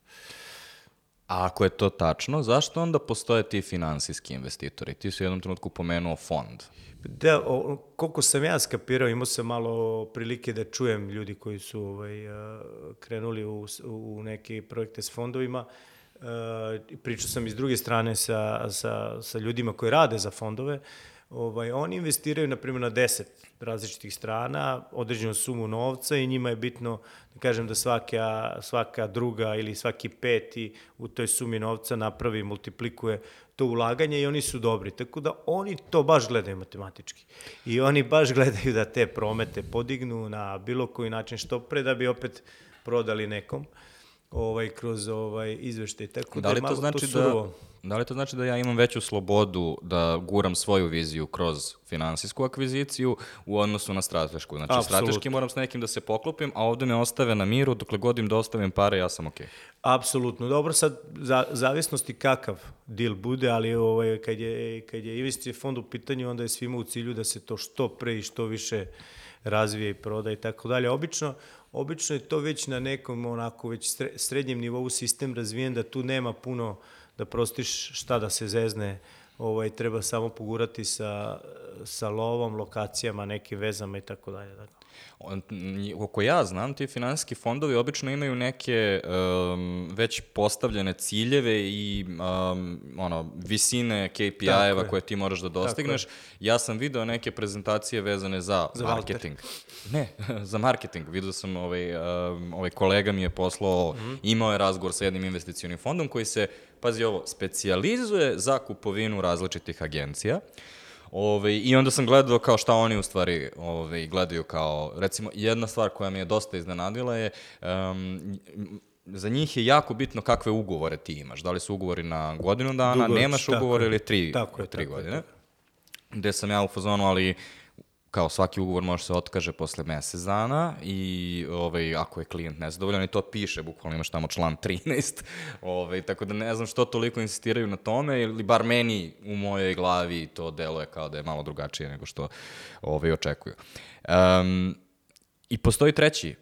A: A ako je to tačno, zašto onda postoje ti finansijski investitori? Ti si u jednom trenutku pomenuo fond.
C: Da, o, koliko sam ja skapirao, imao sam malo prilike da čujem ljudi koji su ovaj, krenuli u, u neke projekte s fondovima. Pričao sam iz druge strane sa, sa, sa ljudima koji rade za fondove. Ovaj, oni investiraju, na primjer, na 10 različitih strana, određenu sumu novca i njima je bitno, da kažem, da svaka, svaka druga ili svaki peti u toj sumi novca napravi, multiplikuje to ulaganje i oni su dobri. Tako da oni to baš gledaju matematički. I oni baš gledaju da te promete podignu na bilo koji način što pre da bi opet prodali nekom ovaj kroz ovaj izveštaj. Tako
A: Da li
C: je
A: to
C: malo
A: znači da,
C: surovo.
A: da li to znači da ja imam veću slobodu da guram svoju viziju kroz finansijsku akviziciju u odnosu na stratešku? Znači,
C: Apsolutno.
A: strateški moram s nekim da se poklopim, a ovde me ostave na miru, dokle god im da ostavim pare, ja sam okej.
C: Apsolutno. Dobro, sad, za, zavisnosti kakav deal bude, ali ovaj, kad je, kad je investicije fond u pitanju, onda je svima u cilju da se to što pre i što više razvije i proda i tako dalje. Obično, obično je to već na nekom onako već sre- srednjem nivou sistem razvijen da tu nema puno da prostiš šta da se zezne ovaj, treba samo pogurati sa, sa lovom, lokacijama, nekim vezama i tako dalje.
A: Nji- Koliko ja znam, ti finansijski fondovi obično imaju neke um, već postavljene ciljeve i um, ono, visine KPI-eva
C: je.
A: koje ti moraš da dostigneš. Ja sam video neke prezentacije vezane za,
C: Za
A: marketing. Ne, za marketing. Video sam, ovaj, um, ovaj kolega mi je poslao,
C: Mhm.
A: imao je razgovor sa jednim investicionim fondom koji se, pazi ovo, specijalizuje za kupovinu različitih agencija. Ove, I onda sam gledao kao šta oni u stvari ove, gledaju kao, recimo, jedna stvar koja mi je dosta iznenadila je, um, za njih je jako bitno kakve ugovore ti imaš. Da li su ugovori na godinu dana,
C: Dugoročni,
A: nemaš
C: tako
A: ugovor
C: je.
A: ili tri,
C: Tako je,
A: tri
C: tako je,
A: godine. Gde sam ja u fazonu, ali kao svaki ugovor može se otkaže posle mesec dana i ovaj, ako je klijent nezadovoljan i to piše, bukvalno imaš tamo član 13, ovaj, tako da ne znam što toliko insistiraju na tome ili bar meni u mojoj glavi to deluje kao da je malo drugačije nego što ovaj, očekuju. Um, I postoji treći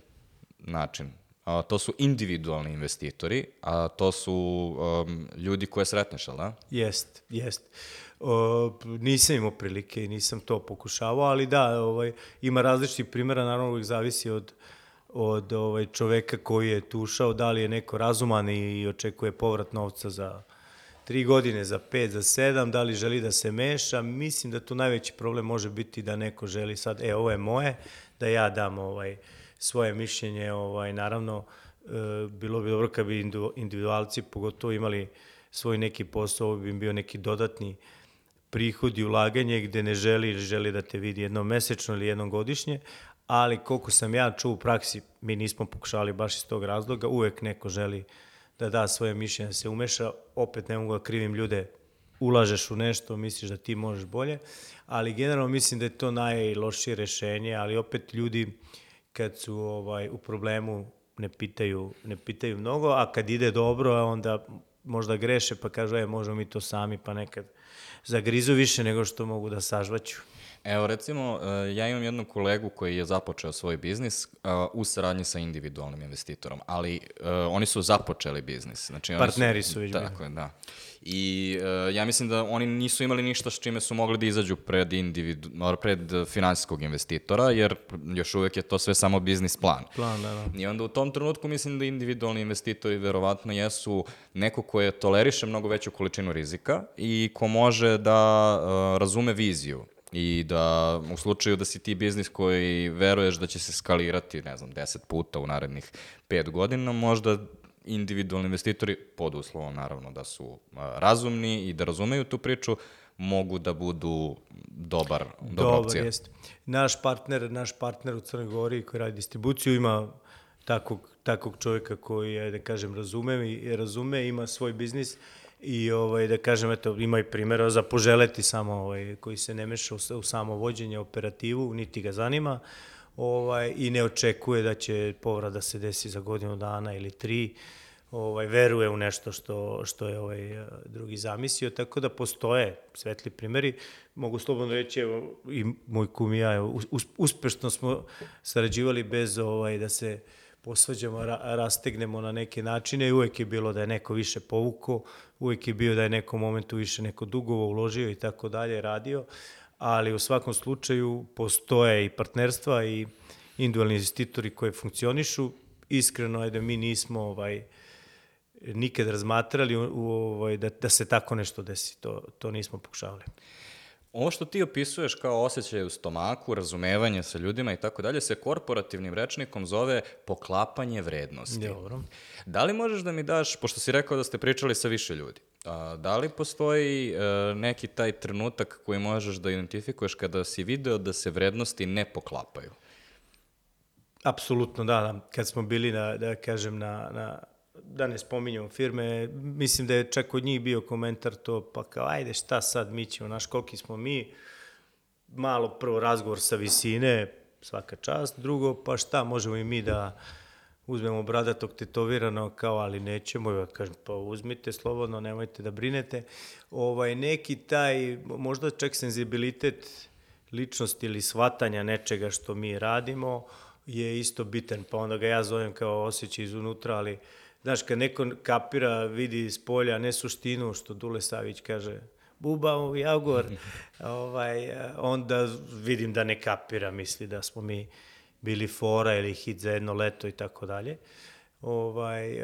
A: način, a, to su individualni investitori, a to su um, ljudi koje sretneš, ali da?
C: Jest, jest. Nisam imao prilike i nisam to pokušavao, ali da, ovaj, ima različitih primjera, naravno uvijek zavisi od, od ovaj, čoveka koji je tu ušao, da li je neko razuman i očekuje povrat novca za tri godine, za pet, za sedam, da li želi da se meša. Mislim da tu najveći problem može biti da neko želi sad, e, ovo je moje, da ja dam ovaj, svoje mišljenje, ovaj, naravno, e, bilo bi dobro kad bi individualci pogotovo imali svoj neki posao, bi bio neki dodatni prihod i ulaganje gde ne želi ili želi da te vidi jednom mesečno ili jednom godišnje, ali koliko sam ja čuo u praksi, mi nismo pokušali baš iz tog razloga, uvek neko želi da da svoje mišljenje, da se umeša, opet ne mogu da krivim ljude ulažeš u nešto, misliš da ti možeš bolje, ali generalno mislim da je to najlošije rešenje, ali opet ljudi kad su ovaj u problemu ne pitaju, ne pitaju mnogo, a kad ide dobro, onda možda greše pa kažu, e, možemo mi to sami, pa nekad zagrizu više nego što mogu da sažvaću.
A: Evo recimo, e, ja imam jednog kolegu koji je započeo svoj biznis uh, u saradnji sa individualnim investitorom, ali uh, oni su započeli biznis. Znači, oni
C: Partneri su već
A: Tako je, da. I uh, ja mislim da oni nisu imali ništa s čime su mogli da izađu pred, individu, pred finansijskog investitora, jer još uvek je to sve samo biznis plan.
C: Plan, da, da.
A: I onda u tom trenutku mislim da individualni investitori verovatno jesu neko ko je toleriše mnogo veću količinu rizika i ko može da uh, razume viziju i da u slučaju da si ti biznis koji veruješ da će se skalirati, ne znam, 10 puta u narednih 5 godina, možda individualni investitori, pod uslovom naravno da su razumni i da razumeju tu priču, mogu da budu dobar, dobra
C: Dobar,
A: opcija.
C: jeste. Naš partner, naš partner u Crnoj Gori koji radi distribuciju ima takvog, takvog čovjeka koji je, da kažem, razume i razume, ima svoj biznis i ovaj, da kažem, eto, ima i primjera za poželeti samo ovaj, koji se ne meša u, u samo vođenje operativu, niti ga zanima ovaj, i ne očekuje da će povrat da se desi za godinu dana ili tri, ovaj, veruje u nešto što, što je ovaj drugi zamislio, tako da postoje svetli primeri. Mogu slobodno reći, evo, i moj kum i ja, uspešno smo sarađivali bez ovaj, da se posvađamo, ra, rastegnemo na neke načine. I uvek je bilo da je neko više povuko, uvek je bio da je neko momentu više neko dugovo uložio i tako dalje, radio, ali u svakom slučaju postoje i partnerstva i individualni investitori koji funkcionišu. Iskreno je da mi nismo ovaj, nikad razmatrali u, ovaj, da, da se tako nešto desi. To, to nismo pokušavali.
A: Ovo što ti opisuješ kao osjećaj u stomaku, razumevanje sa ljudima i tako dalje, se korporativnim rečnikom zove poklapanje vrednosti.
C: Dobro.
A: Da li možeš da mi daš, pošto si rekao da ste pričali sa više ljudi, a, da li postoji e, neki taj trenutak koji možeš da identifikuješ kada si video da se vrednosti ne poklapaju?
C: Apsolutno, da, da. Kad smo bili, na, da kažem, na, na da ne spominjamo firme, mislim da je čak od njih bio komentar to, pa kao, ajde, šta sad, mi ćemo, naš, koliki smo mi, malo prvo razgovor sa visine, svaka čast, drugo, pa šta, možemo i mi da uzmemo bradatog tetovirano, kao, ali nećemo, ja kažem, pa uzmite slobodno, nemojte da brinete. Ovaj, neki taj, možda čak senzibilitet ličnosti ili shvatanja nečega što mi radimo, je isto bitan, pa onda ga ja zovem kao osjećaj izunutra, ali znaš, kad neko kapira, vidi iz polja, ne suštinu, što Dule Savić kaže, buba u jagor, ovaj, onda vidim da ne kapira, misli da smo mi bili fora ili hit za jedno leto i tako dalje. Ovaj,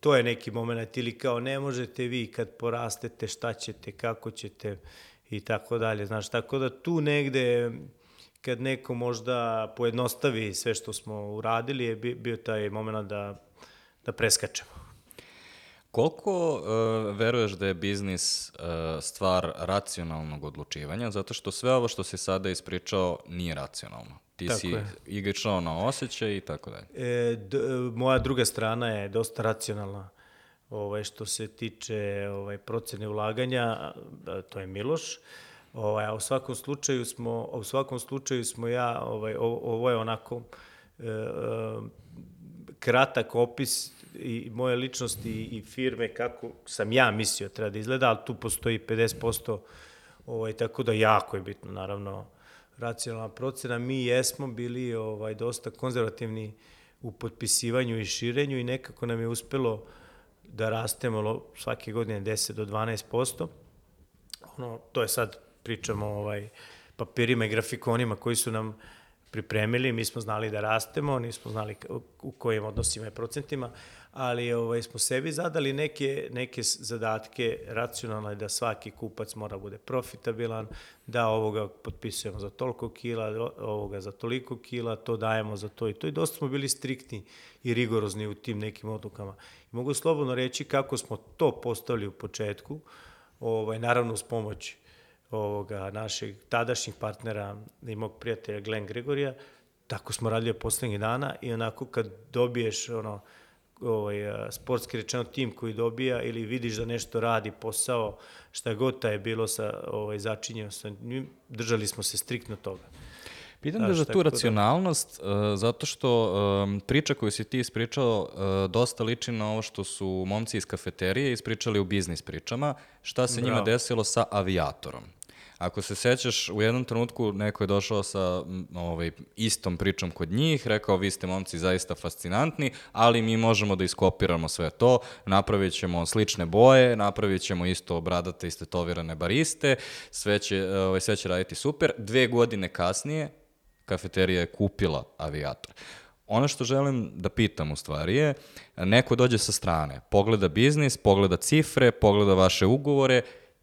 C: to je neki moment, ili kao ne možete vi kad porastete, šta ćete, kako ćete i tako dalje. Znaš, tako da tu negde kad neko možda pojednostavi sve što smo uradili, je bio taj moment da, da preskačemo.
A: Koliko uh, veruješ da je biznis uh, stvar racionalnog odlučivanja, zato što sve ovo što si sada ispričao nije racionalno? Ti tako si igračao na osjećaj i tako dalje.
C: E, d, moja druga strana je dosta racionalna ovaj, što se tiče ovaj, procene ulaganja, to je Miloš. Ovaj, a u svakom slučaju smo, u svakom slučaju smo ja, ovaj, ovo, ovo je onako e, e, kratak opis i moje ličnosti i firme kako sam ja mislio treba da izgleda, ali tu postoji 50%, ovaj, tako da jako je bitno, naravno, racionalna procena. Mi jesmo bili ovaj, dosta konzervativni u potpisivanju i širenju i nekako nam je uspelo da rastemo svake godine 10 do 12%. Ono, to je sad pričamo ovaj, papirima i grafikonima koji su nam pripremili, mi smo znali da rastemo, nismo znali u kojim odnosima i procentima, ali ovaj, smo sebi zadali neke, neke zadatke racionalne da svaki kupac mora bude profitabilan, da ovoga potpisujemo za toliko kila, ovoga za toliko kila, to dajemo za to i to. I dosta smo bili striktni i rigorozni u tim nekim odlukama. I mogu slobodno reći kako smo to postavili u početku, ovaj, naravno uz pomoć ovoga našeg tadašnjih partnera i mog prijatelja Glenn Gregorija, tako smo radili poslednjih dana i onako kad dobiješ ono, ovaj, sportski rečeno tim koji dobija ili vidiš da nešto radi posao, šta god ta je bilo sa ovaj, začinjeno sa njim, držali smo se striktno toga.
A: Pitam
C: Znaš,
A: da za tu
C: da-
A: racionalnost, uh, zato što um, priča koju si ti ispričao uh, dosta liči na ovo što su momci iz kafeterije ispričali u biznis pričama, šta se njima
C: Bravo.
A: desilo sa avijatorom. Ako se sećaš, u jednom trenutku neko je došao sa ovaj, istom pričom kod njih, rekao vi ste momci zaista fascinantni, ali mi možemo da iskopiramo sve to, napravit ćemo slične boje, napravit ćemo isto bradate i stetovirane bariste, sve će, ovaj, sve će raditi super. Dve godine kasnije, kafeterija je kupila avijator. Ono što želim da pitam u stvari je, neko dođe sa strane, pogleda biznis, pogleda cifre, pogleda vaše ugovore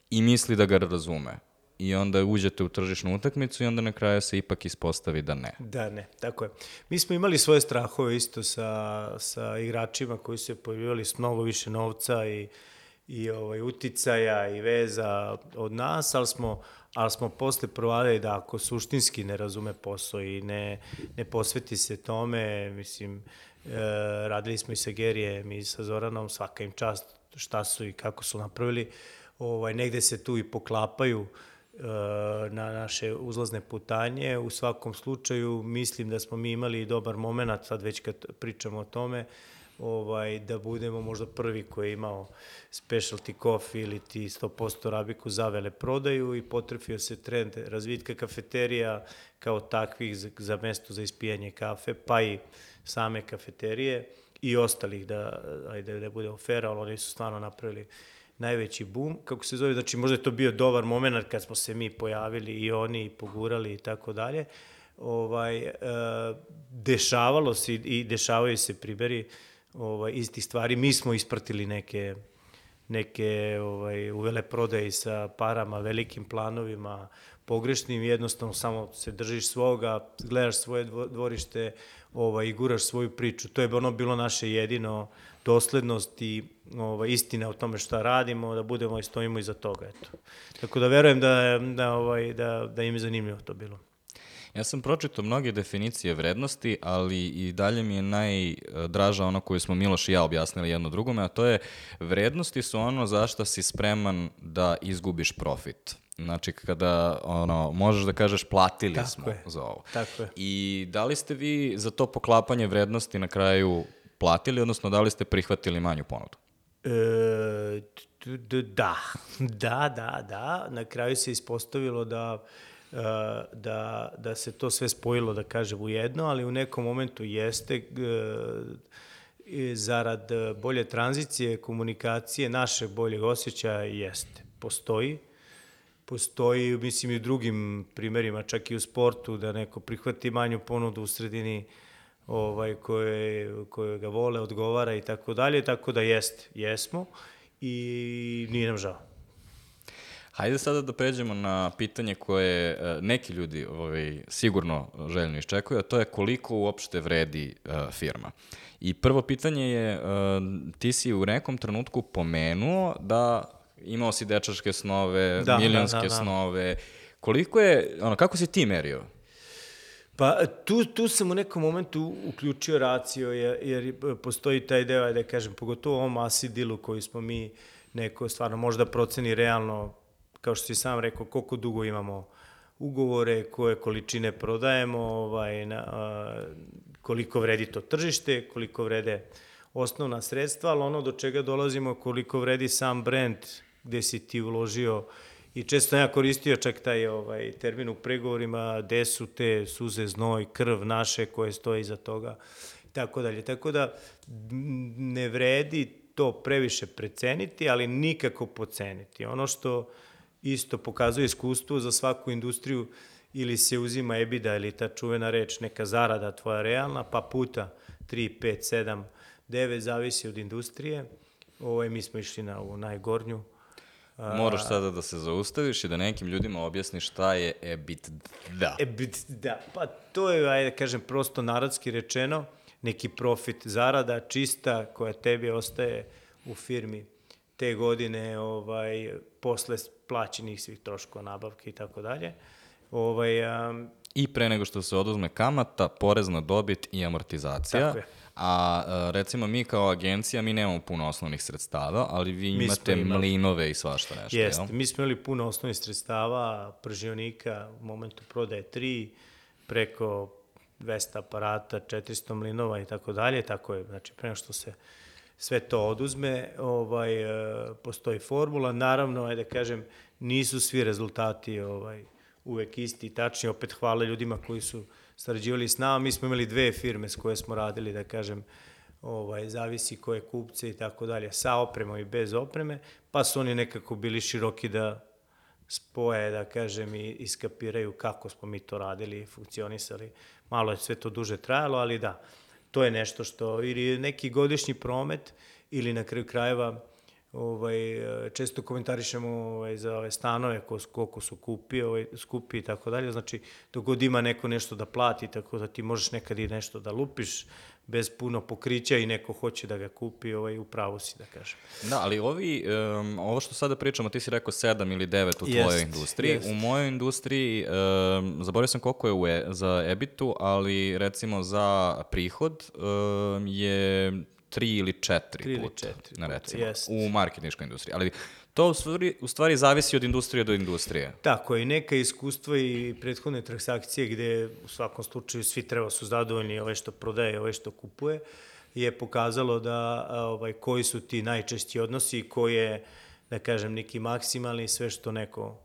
A: i misli da ga razume. I onda uđete u tržišnu utakmicu i onda na kraju se ipak ispostavi da ne.
C: Da, ne, tako je. Mi smo imali svoje strahove isto sa, sa igračima koji su se pojavljivali s mnogo više novca i, i ovaj, uticaja i veza od nas, ali smo, ali smo posle provadili da ako suštinski ne razume posao i ne, ne posveti se tome, mislim, e, radili smo i sa Gerijem i sa Zoranom, svaka im čast šta su i kako su napravili, ovaj, negde se tu i poklapaju na naše uzlazne putanje. U svakom slučaju mislim da smo mi imali dobar moment, sad već kad pričamo o tome, ovaj, da budemo možda prvi koji je imao specialty coffee ili ti 100% rabiku za vele prodaju i potrefio se trend razvitka kafeterija kao takvih za, za mesto za ispijanje kafe, pa i same kafeterije i ostalih, da, ajde, da bude ofera, ali oni su stvarno napravili najveći bum, kako se zove, znači možda je to bio dobar moment kad smo se mi pojavili i oni pogurali i tako dalje. Ovaj, e, dešavalo se i- dešavaju se primeri ovaj, istih stvari. Mi smo ispratili neke neke ovaj, u veleprodaji sa parama, velikim planovima, pogrešnim, jednostavno samo se držiš svoga, gledaš svoje dvo- dvorište ovaj, i guraš svoju priču. To je ono bilo naše jedino doslednost i ovaj, istina o tome šta radimo, da budemo i stojimo iza toga. Eto. Tako da verujem da, da, ovaj, da, da im je zanimljivo to bilo.
A: Ja sam pročitao mnoge definicije vrednosti, ali i dalje mi je najdraža ono koju smo Miloš i ja objasnili jedno drugome, a to je vrednosti su ono za što si spreman da izgubiš profit. Znači, kada ono, možeš da kažeš platili
C: Tako
A: smo
C: je.
A: za ovo.
C: Tako je.
A: I da li ste vi za to poklapanje vrednosti na kraju platili, odnosno da li ste prihvatili manju ponudu?
C: E, da, da, da, da. Na kraju se ispostavilo da, e, da, da se to sve spojilo, da kažem, u jedno, ali u nekom momentu jeste zarad bolje tranzicije, komunikacije, našeg boljeg osjećaja jeste. Postoji. Postoji, mislim, i u drugim primerima, čak i u sportu, da neko prihvati manju ponudu u sredini ovaj, koje, koje ga vole, odgovara i tako dalje, tako da jeste, jesmo i nije nam žao.
A: Hajde sada da pređemo na pitanje koje e, neki ljudi ovaj, sigurno željno iščekuju, a to je koliko uopšte vredi e, firma. I prvo pitanje je, e, ti si u nekom trenutku pomenuo da imao si dečačke snove,
C: Da,
A: milionske
C: da, da, da.
A: snove. Koliko je, ono, kako si ti merio?
C: Pa tu, tu sam u nekom momentu uključio racio, jer, jer postoji taj deo, da kažem, pogotovo ovom acid dealu koji smo mi neko stvarno možda proceni realno, kao što si sam rekao, koliko dugo imamo ugovore, koje količine prodajemo, ovaj, na, a, koliko vredi to tržište, koliko vrede osnovna sredstva, ali ono do čega dolazimo, koliko vredi sam brand gde si ti uložio I često ja koristio čak taj ovaj, termin u pregovorima, gde su te suze, znoj, krv naše koje stoje iza toga i tako dalje. Tako da ne vredi to previše preceniti, ali nikako poceniti. Ono što isto pokazuje iskustvo za svaku industriju ili se uzima EBITDA ili ta čuvena reč, neka zarada tvoja realna, pa puta 3, 5, 7, 9, zavisi od industrije. Ovaj, mi smo išli na ovu najgornju,
A: Moraš sada da se zaustaviš i da nekim ljudima objasniš šta je EBITDA.
C: E, bit- da, pa to je, ajde da kažem, prosto narodski rečeno, neki profit, zarada čista koja tebi ostaje u firmi te godine, ovaj, posle plaćenih svih troškova, nabavke i tako dalje. Ovaj, um,
A: I pre nego što se oduzme kamata, porez na dobit i amortizacija.
C: Tako je.
A: A e, recimo mi kao agencija, mi nemamo puno osnovnih sredstava, ali vi
C: Mi
A: imate
C: imali.
A: mlinove i svašta nešto,
C: Jeste,
A: jel?
C: mi smo imali puno osnovnih sredstava, pržionika, u momentu prodaje tri, preko 200 aparata, 400 mlinova i tako dalje, tako je, znači pre nego što se sve to oduzme, ovaj, e, postoji formula, naravno, ajde da kažem, nisu svi rezultati ovaj, uvek isti i tačni, opet hvala ljudima koji su sarađivali s nama, mi smo imali dve firme s koje smo radili, da kažem, ovaj, zavisi koje kupce i tako dalje, sa opremom i bez opreme, pa su oni nekako bili široki da spoje, da kažem, i iskapiraju kako smo mi to radili i funkcionisali. Malo je sve to duže trajalo, ali da, to je nešto što, ili neki godišnji promet, ili na kraju krajeva, ovaj, često komentarišemo ovaj, za ove stanove ko, koliko su kupi, ovaj, skupi i tako dalje, znači dok god ima neko nešto da plati, tako da ti možeš nekad i nešto da lupiš bez puno pokrića i neko hoće da ga kupi, ovaj, upravo si da kažem.
A: Da, ali ovi, um, ovo što sada pričamo, ti si rekao sedam ili devet u
C: Jest,
A: tvojoj industriji.
C: jest.
A: U mojoj industriji, um, zaboravio sam koliko je u e, za EBIT-u, ali recimo za prihod um, je tri ili četiri
C: Tri ili
A: puta,
C: četiri
A: na
C: puta,
A: recimo,
C: jest.
A: u marketinškoj industriji. Ali to u stvari, u stvari zavisi od industrije do industrije.
C: Tako i neka iskustva i prethodne transakcije gde u svakom slučaju svi treba su zadovoljni ovaj što prodaje, ovaj što kupuje, je pokazalo da ovaj, koji su ti najčešći odnosi i koji je, da kažem, neki maksimalni sve što neko...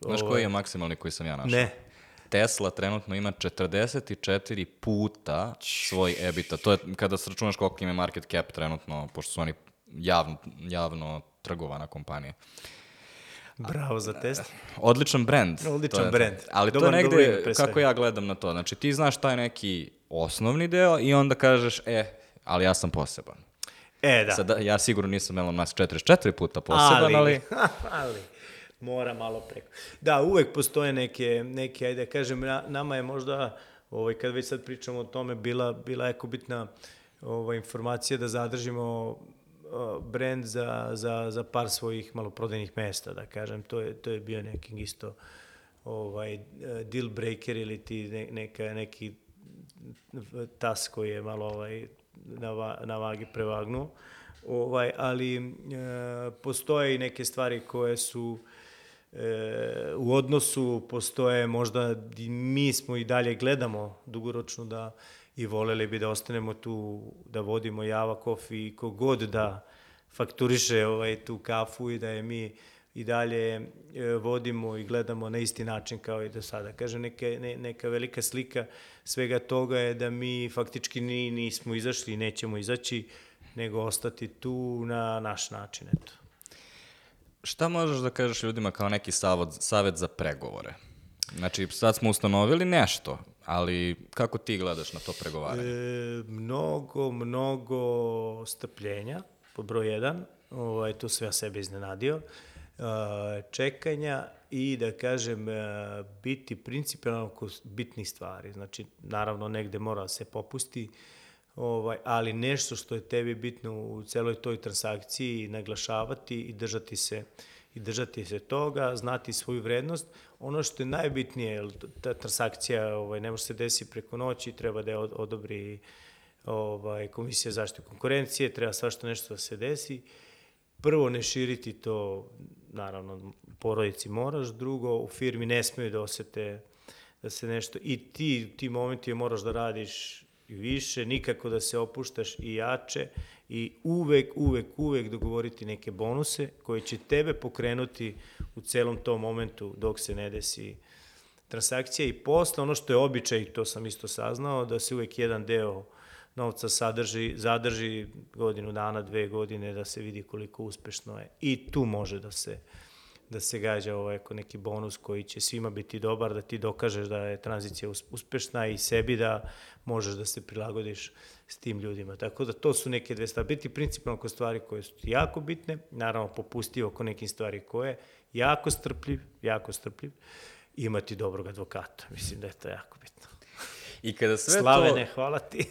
A: Znaš
C: ovaj,
A: koji je maksimalni koji sam ja našao?
C: Ne.
A: Tesla trenutno ima 44 puta svoj EBITDA. To je kada sračunaš koliko im je market cap trenutno, pošto su oni javno, javno trgovana kompanija.
C: Bravo za test.
A: Odličan brand.
C: Odličan
A: je-
C: brand.
A: Ali
C: Dobar-
A: to je negde, kako ja gledam na to. Znači ti znaš taj neki osnovni deo i onda kažeš, e, ali ja sam poseban.
C: E, da.
A: Sada, ja sigurno nisam Elon Musk 44 puta poseban, ali...
C: ali mora malo preko. Da, uvek postoje neke, neke ajde da kažem, na- nama je možda, ovaj, kad već sad pričamo o tome, bila, bila jako bitna ovaj, informacija da zadržimo brand za, za, za par svojih maloprodajnih mesta, da kažem. To je, to je bio neki isto ovaj, deal breaker ili ti ne, neka, neki tas koji je malo ovaj, na, va, na vagi prevagnuo. Ovaj, ali e, postoje i neke stvari koje su e, u odnosu, postoje možda mi smo i dalje gledamo dugoročno da i voleli bi da ostanemo tu, da vodimo Java Coffee i kogod da fakturiše ovaj, tu kafu i da je mi i dalje e, vodimo i gledamo na isti način kao i do sada. Kažem, neka, ne, neka velika slika svega toga je da mi faktički ni, nismo izašli i nećemo izaći, nego ostati tu na naš način. Eto.
A: Šta možeš da kažeš ljudima kao neki savod, savet za pregovore? Znači, sad smo ustanovili nešto, ali kako ti gledaš na to pregovaranje?
C: E, mnogo, mnogo strpljenja, po broj jedan, ovaj, tu sve ja sebe iznenadio, e, čekanja i da kažem e, biti principijalno kod bitnih stvari. Znači, naravno, negde mora da se popusti, ovaj, ali nešto što je tebi bitno u celoj toj transakciji naglašavati i držati se i držati se toga, znati svoju vrednost. Ono što je najbitnije, ta transakcija ovaj, ne može se desiti preko noći, treba da je od- odobri ovaj, Komisija zaštite konkurencije, treba svašta nešto da se desi. Prvo, ne širiti to, naravno, porodici moraš, drugo, u firmi ne smeju da osete da se nešto, i ti, ti momenti moraš da radiš i više, nikako da se opuštaš i jače i uvek, uvek, uvek dogovoriti neke bonuse koji će tebe pokrenuti u celom tom momentu dok se ne desi transakcija i posle ono što je običaj, to sam isto saznao, da se uvek jedan deo novca sadrži, zadrži godinu dana, dve godine, da se vidi koliko uspešno je. I tu može da se da se gađa ovaj ako neki bonus koji će svima biti dobar, da ti dokažeš da je tranzicija us- uspešna i sebi da možeš da se prilagodiš s tim ljudima. Tako da to su neke dve stvari. Biti principalno oko stvari koje su jako bitne, naravno popustio oko nekih stvari koje jako strpljiv, jako strpljiv, imati dobrog advokata. Mislim da je to jako bitno.
A: I kada sve
C: Slavene, hvala ti.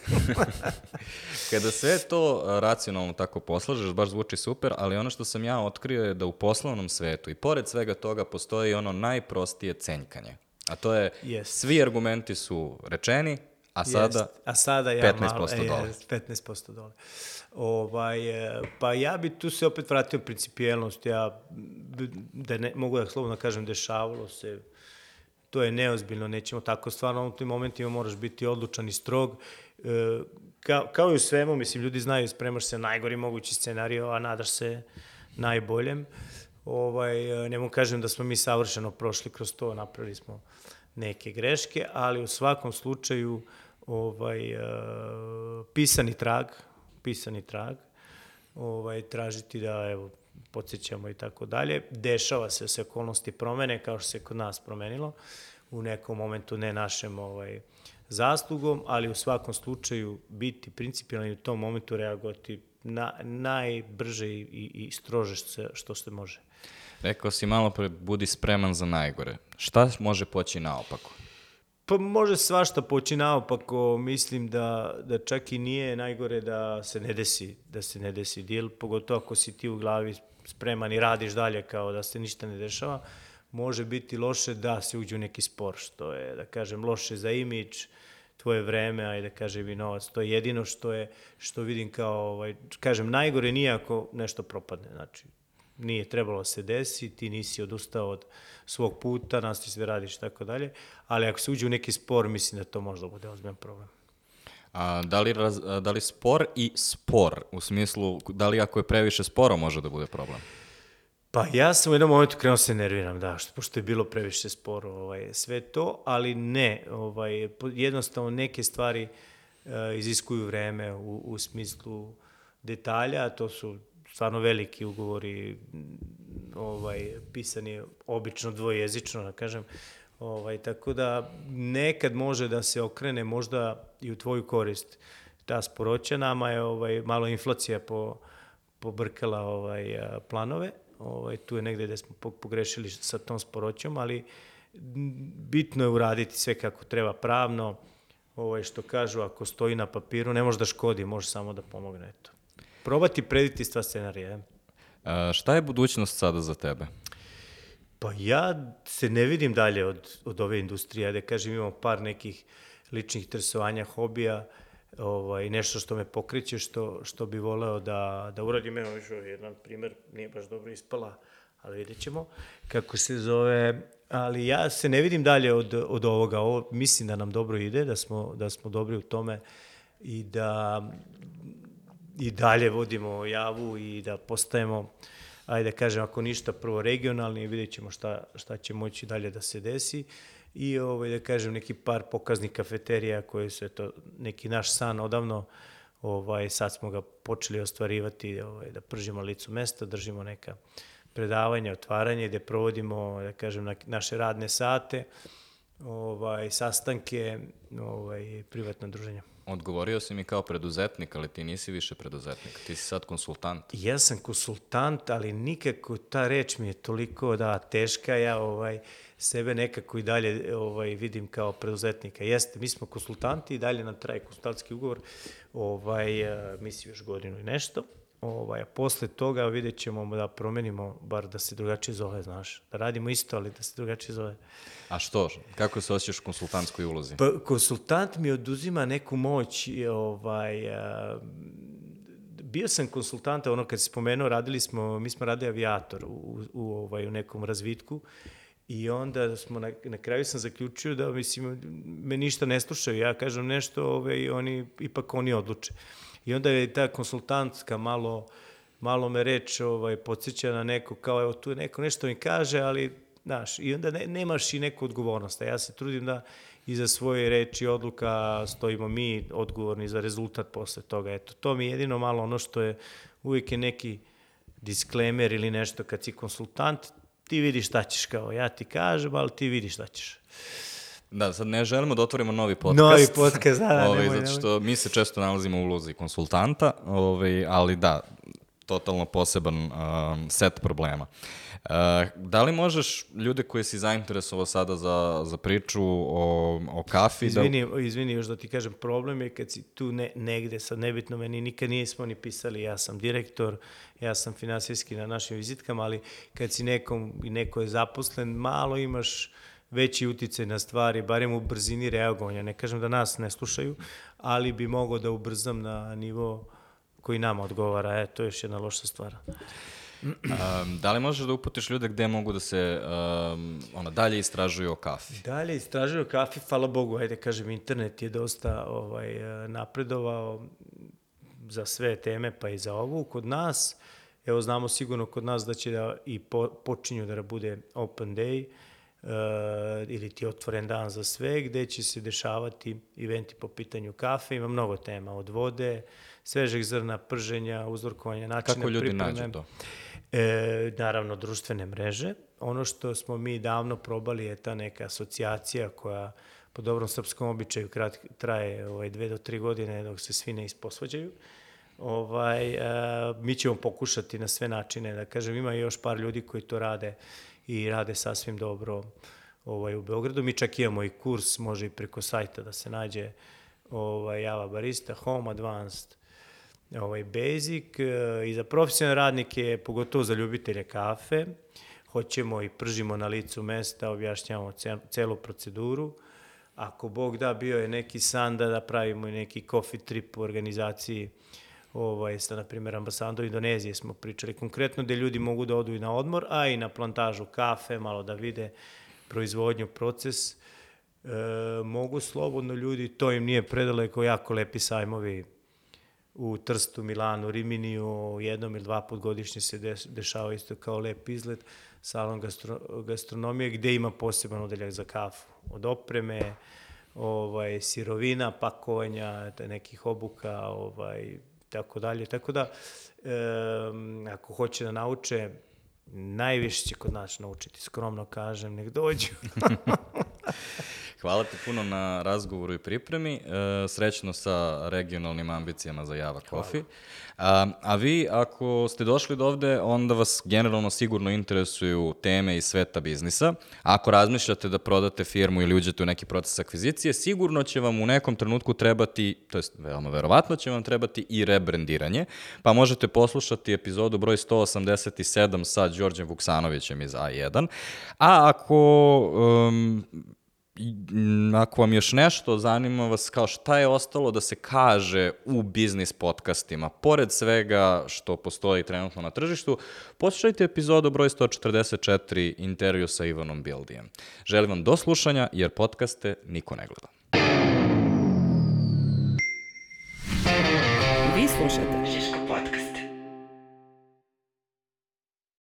A: Kada sve to racionalno tako poslažeš, baš zvuči super, ali ono što sam ja otkrio je da u poslovnom svetu i pored svega toga postoji ono najprostije cenjkanje. A to je,
C: Jest.
A: svi argumenti su rečeni, A sada
C: Jest. a sada ja
A: 15%
C: malo,
A: dole.
C: jest, 15% dole. Ovaj, e, pa ja bi tu se opet vratio principijelnost, ja, da ne, mogu da slobodno kažem, dešavalo se, to je neozbiljno, nećemo tako, stvarno u tim momentima moraš biti odlučan i strog, e, kao, kao i u svemu, mislim, ljudi znaju, spremaš se na najgori mogući scenario, a nadaš se najboljem. Ovaj, e, ne mogu kažem da smo mi savršeno prošli kroz to, napravili smo neke greške, ali u svakom slučaju ovaj, e, pisani trag, pisani trag, ovaj, tražiti da, evo, podsjećamo i tako dalje. Dešava se se okolnosti promene, kao što se kod nas promenilo, u nekom momentu ne našem ovaj, zaslugom, ali u svakom slučaju biti principijalni u tom momentu reagovati na, najbrže i, i, i strože što se, što se može.
A: rekao si malo pre, budi spreman za najgore. Šta može poći naopako?
C: Pa može svašta poći naopako, mislim da, da čak i nije najgore da se ne desi, da se ne desi dil, pogotovo ako si ti u glavi spreman i radiš dalje kao da se ništa ne dešava, može biti loše da se uđe u neki spor, što je, da kažem, loše za imidž, tvoje vreme, ajde kažem i novac. To je jedino što je, što vidim kao, ovaj, kažem, najgore nije ako nešto propadne, znači, nije trebalo se desi, ti nisi odustao od svog puta, nastavi se da radiš i tako dalje, ali ako se uđe u neki spor, mislim da to možda bude ozbiljan problem.
A: A, da, li raz, a, da li spor i spor, u smislu, da li ako je previše sporo može da bude problem?
C: Pa ja sam u jednom momentu krenuo se nerviram, da, što, pošto je bilo previše sporo ovaj, sve to, ali ne, ovaj, jednostavno neke stvari uh, iziskuju vreme u, u smislu detalja, to su stvarno veliki ugovori, ovaj, pisani obično dvojezično, da kažem, ovaj, tako da nekad može da se okrene možda i u tvoju korist ta sporoća, nama je ovaj, malo inflacija po, pobrkala ovaj, planove, ovaj, tu je negde gde smo po- pogrešili sa tom sporoćom, ali bitno je uraditi sve kako treba pravno, ovaj, što kažu, ako stoji na papiru, ne može da škodi, može samo da pomogne. Eto. Probati prediti sva scenarija.
A: A, šta je budućnost sada za tebe?
C: Pa ja se ne vidim dalje od, od ove industrije, da kažem imamo par nekih ličnih interesovanja, hobija, ovaj, nešto što me pokreće, što, što bi voleo da, da uradim. Evo, viš, jedan primer nije baš dobro ispala, ali vidjet ćemo kako se zove. Ali ja se ne vidim dalje od, od ovoga. Ovo mislim da nam dobro ide, da smo, da smo dobri u tome i da i dalje vodimo javu i da postajemo, ajde da kažem, ako ništa, prvo regionalni, vidjet ćemo šta, šta će moći dalje da se desi i ovaj, da kažem neki par pokaznih kafeterija koje su eto, neki naš san odavno, ovaj, sad smo ga počeli ostvarivati, ovaj, da pržimo licu mesta, držimo neka predavanja, otvaranje, gde provodimo, da kažem, na, naše radne sate, ovaj, sastanke, ovaj, privatna druženja.
A: Odgovorio si mi kao preduzetnik, ali ti nisi više preduzetnik, ti si sad konsultant.
C: Ja sam konsultant, ali nikako ta reč mi je toliko da teška, ja ovaj sebe nekako i dalje ovaj vidim kao preduzetnika. Jeste, mi smo konsultanti i dalje nam traje konsultantski ugovor. Ovaj eh, mislim još godinu i nešto. Ovaj posle toga vidjet ćemo da promenimo bar da se drugačije zove, znaš. Da radimo isto, ali da se drugačije zove.
A: A što? Kako se osjećaš u konsultantskoj ulozi?
C: Pa konsultant mi oduzima neku moć i ovaj a, bio sam konsultant, ono kad si spomenuo, radili smo, mi smo radili avijator u, u, ovaj, u nekom razvitku i onda smo, na, na kraju sam zaključio da, mislim, me ništa ne slušaju, ja kažem nešto, ovaj, oni, ipak oni odluče. I onda je ta konsultantska malo, malo me reč ovaj, podsjeća na neko, kao evo tu neko nešto mi kaže, ali znaš, i onda ne, nemaš i neku odgovornost. A ja se trudim da iza svoje reči odluka stojimo mi odgovorni za rezultat posle toga. Eto, to mi je jedino malo ono što je uvijek je neki disklemer ili nešto kad si konsultant, ti vidiš šta ćeš kao ja ti kažem, ali ti vidiš šta ćeš.
A: Da, sad ne želimo da otvorimo novi podcast.
C: Novi podcast, da, da,
A: ovaj,
C: nemoj,
A: zato
C: nemoj.
A: što mi se često nalazimo u ulozi konsultanta, ovaj, ali da, totalno poseban um, set problema. Uh, da li možeš ljude koje si zainteresovao sada za, za priču o, o kafi
C: Izvini, izvini još da ti kažem, problem je kad si tu ne, negde, sad nebitno meni nikad nismo ni pisali, ja sam direktor, ja sam finansijski na našim vizitkama, ali kad si nekom i neko je zaposlen, malo imaš veći uticaj na stvari, barem u brzini reagovanja. Ne kažem da nas ne slušaju, ali bi mogao da ubrzam na nivo koji nama odgovara. E, to je još jedna loša stvar.
A: Um, da li možeš da uputiš ljude gde mogu da se um, ona, dalje istražuju o kafi?
C: Dalje istražuju kafi, hvala Bogu, ajde kažem, internet je dosta ovaj, napredovao za sve teme, pa i za ovu. Kod nas, evo znamo sigurno kod nas da će da i po, počinju da bude open day, uh, ili ti otvoren dan za sve, gde će se dešavati eventi po pitanju kafe. Ima mnogo tema, od vode, svežeg zrna, prženja, uzorkovanja, načina
A: Kako ljudi
C: pripreme.
A: nađu to?
C: E, naravno, društvene mreže. Ono što smo mi davno probali je ta neka asocijacija koja po dobrom srpskom običaju krat, traje ovaj, dve do tri godine dok se svi ne isposvađaju. Ovaj, e, mi ćemo pokušati na sve načine, da kažem, ima još par ljudi koji to rade i rade sasvim dobro ovaj, u Beogradu. Mi čak imamo i kurs, može i preko sajta da se nađe ovaj, Java Barista, Home Advanced, ovaj basic e, i za profesionalne radnike, pogotovo za ljubitelje kafe. Hoćemo i pržimo na licu mesta, objašnjavamo celu proceduru. Ako Bog da, bio je neki san da, da pravimo i neki coffee trip u organizaciji ovaj, sa, na primjer, ambasadom Indonezije smo pričali konkretno, gde ljudi mogu da odu i na odmor, a i na plantažu kafe, malo da vide proizvodnju, proces. E, mogu slobodno ljudi, to im nije predaleko, jako lepi sajmovi u Trstu, Milanu, Riminiju, jednom ili dva put godišnje se dešava isto kao lep izlet, salon gastro, gastronomije gde ima poseban odeljak za kafu. Od opreme, ovaj, sirovina, pakovanja, nekih obuka, ovaj, tako dalje. Tako da, e, ako hoće da nauče, najviše će kod nas naučiti, skromno kažem, nek dođu.
A: Hvala ti puno na razgovoru i pripremi. E, srećno sa regionalnim ambicijama za Java Coffee. A, a vi, ako ste došli do ovde, onda vas generalno sigurno interesuju teme iz sveta biznisa. Ako razmišljate da prodate firmu ili uđete u neki proces akvizicije, sigurno će vam u nekom trenutku trebati, to je veoma verovatno će vam trebati i rebrandiranje, pa možete poslušati epizodu broj 187 sa Đorđem Vuksanovićem iz A1. A ako um, ako vam još nešto zanima vas kao šta je ostalo da se kaže u biznis podcastima, pored svega što postoji trenutno na tržištu, poslušajte epizodu broj 144 intervju sa Ivanom Bildijem. Želim vam do slušanja jer podcaste niko ne gleda.
B: Vi slušate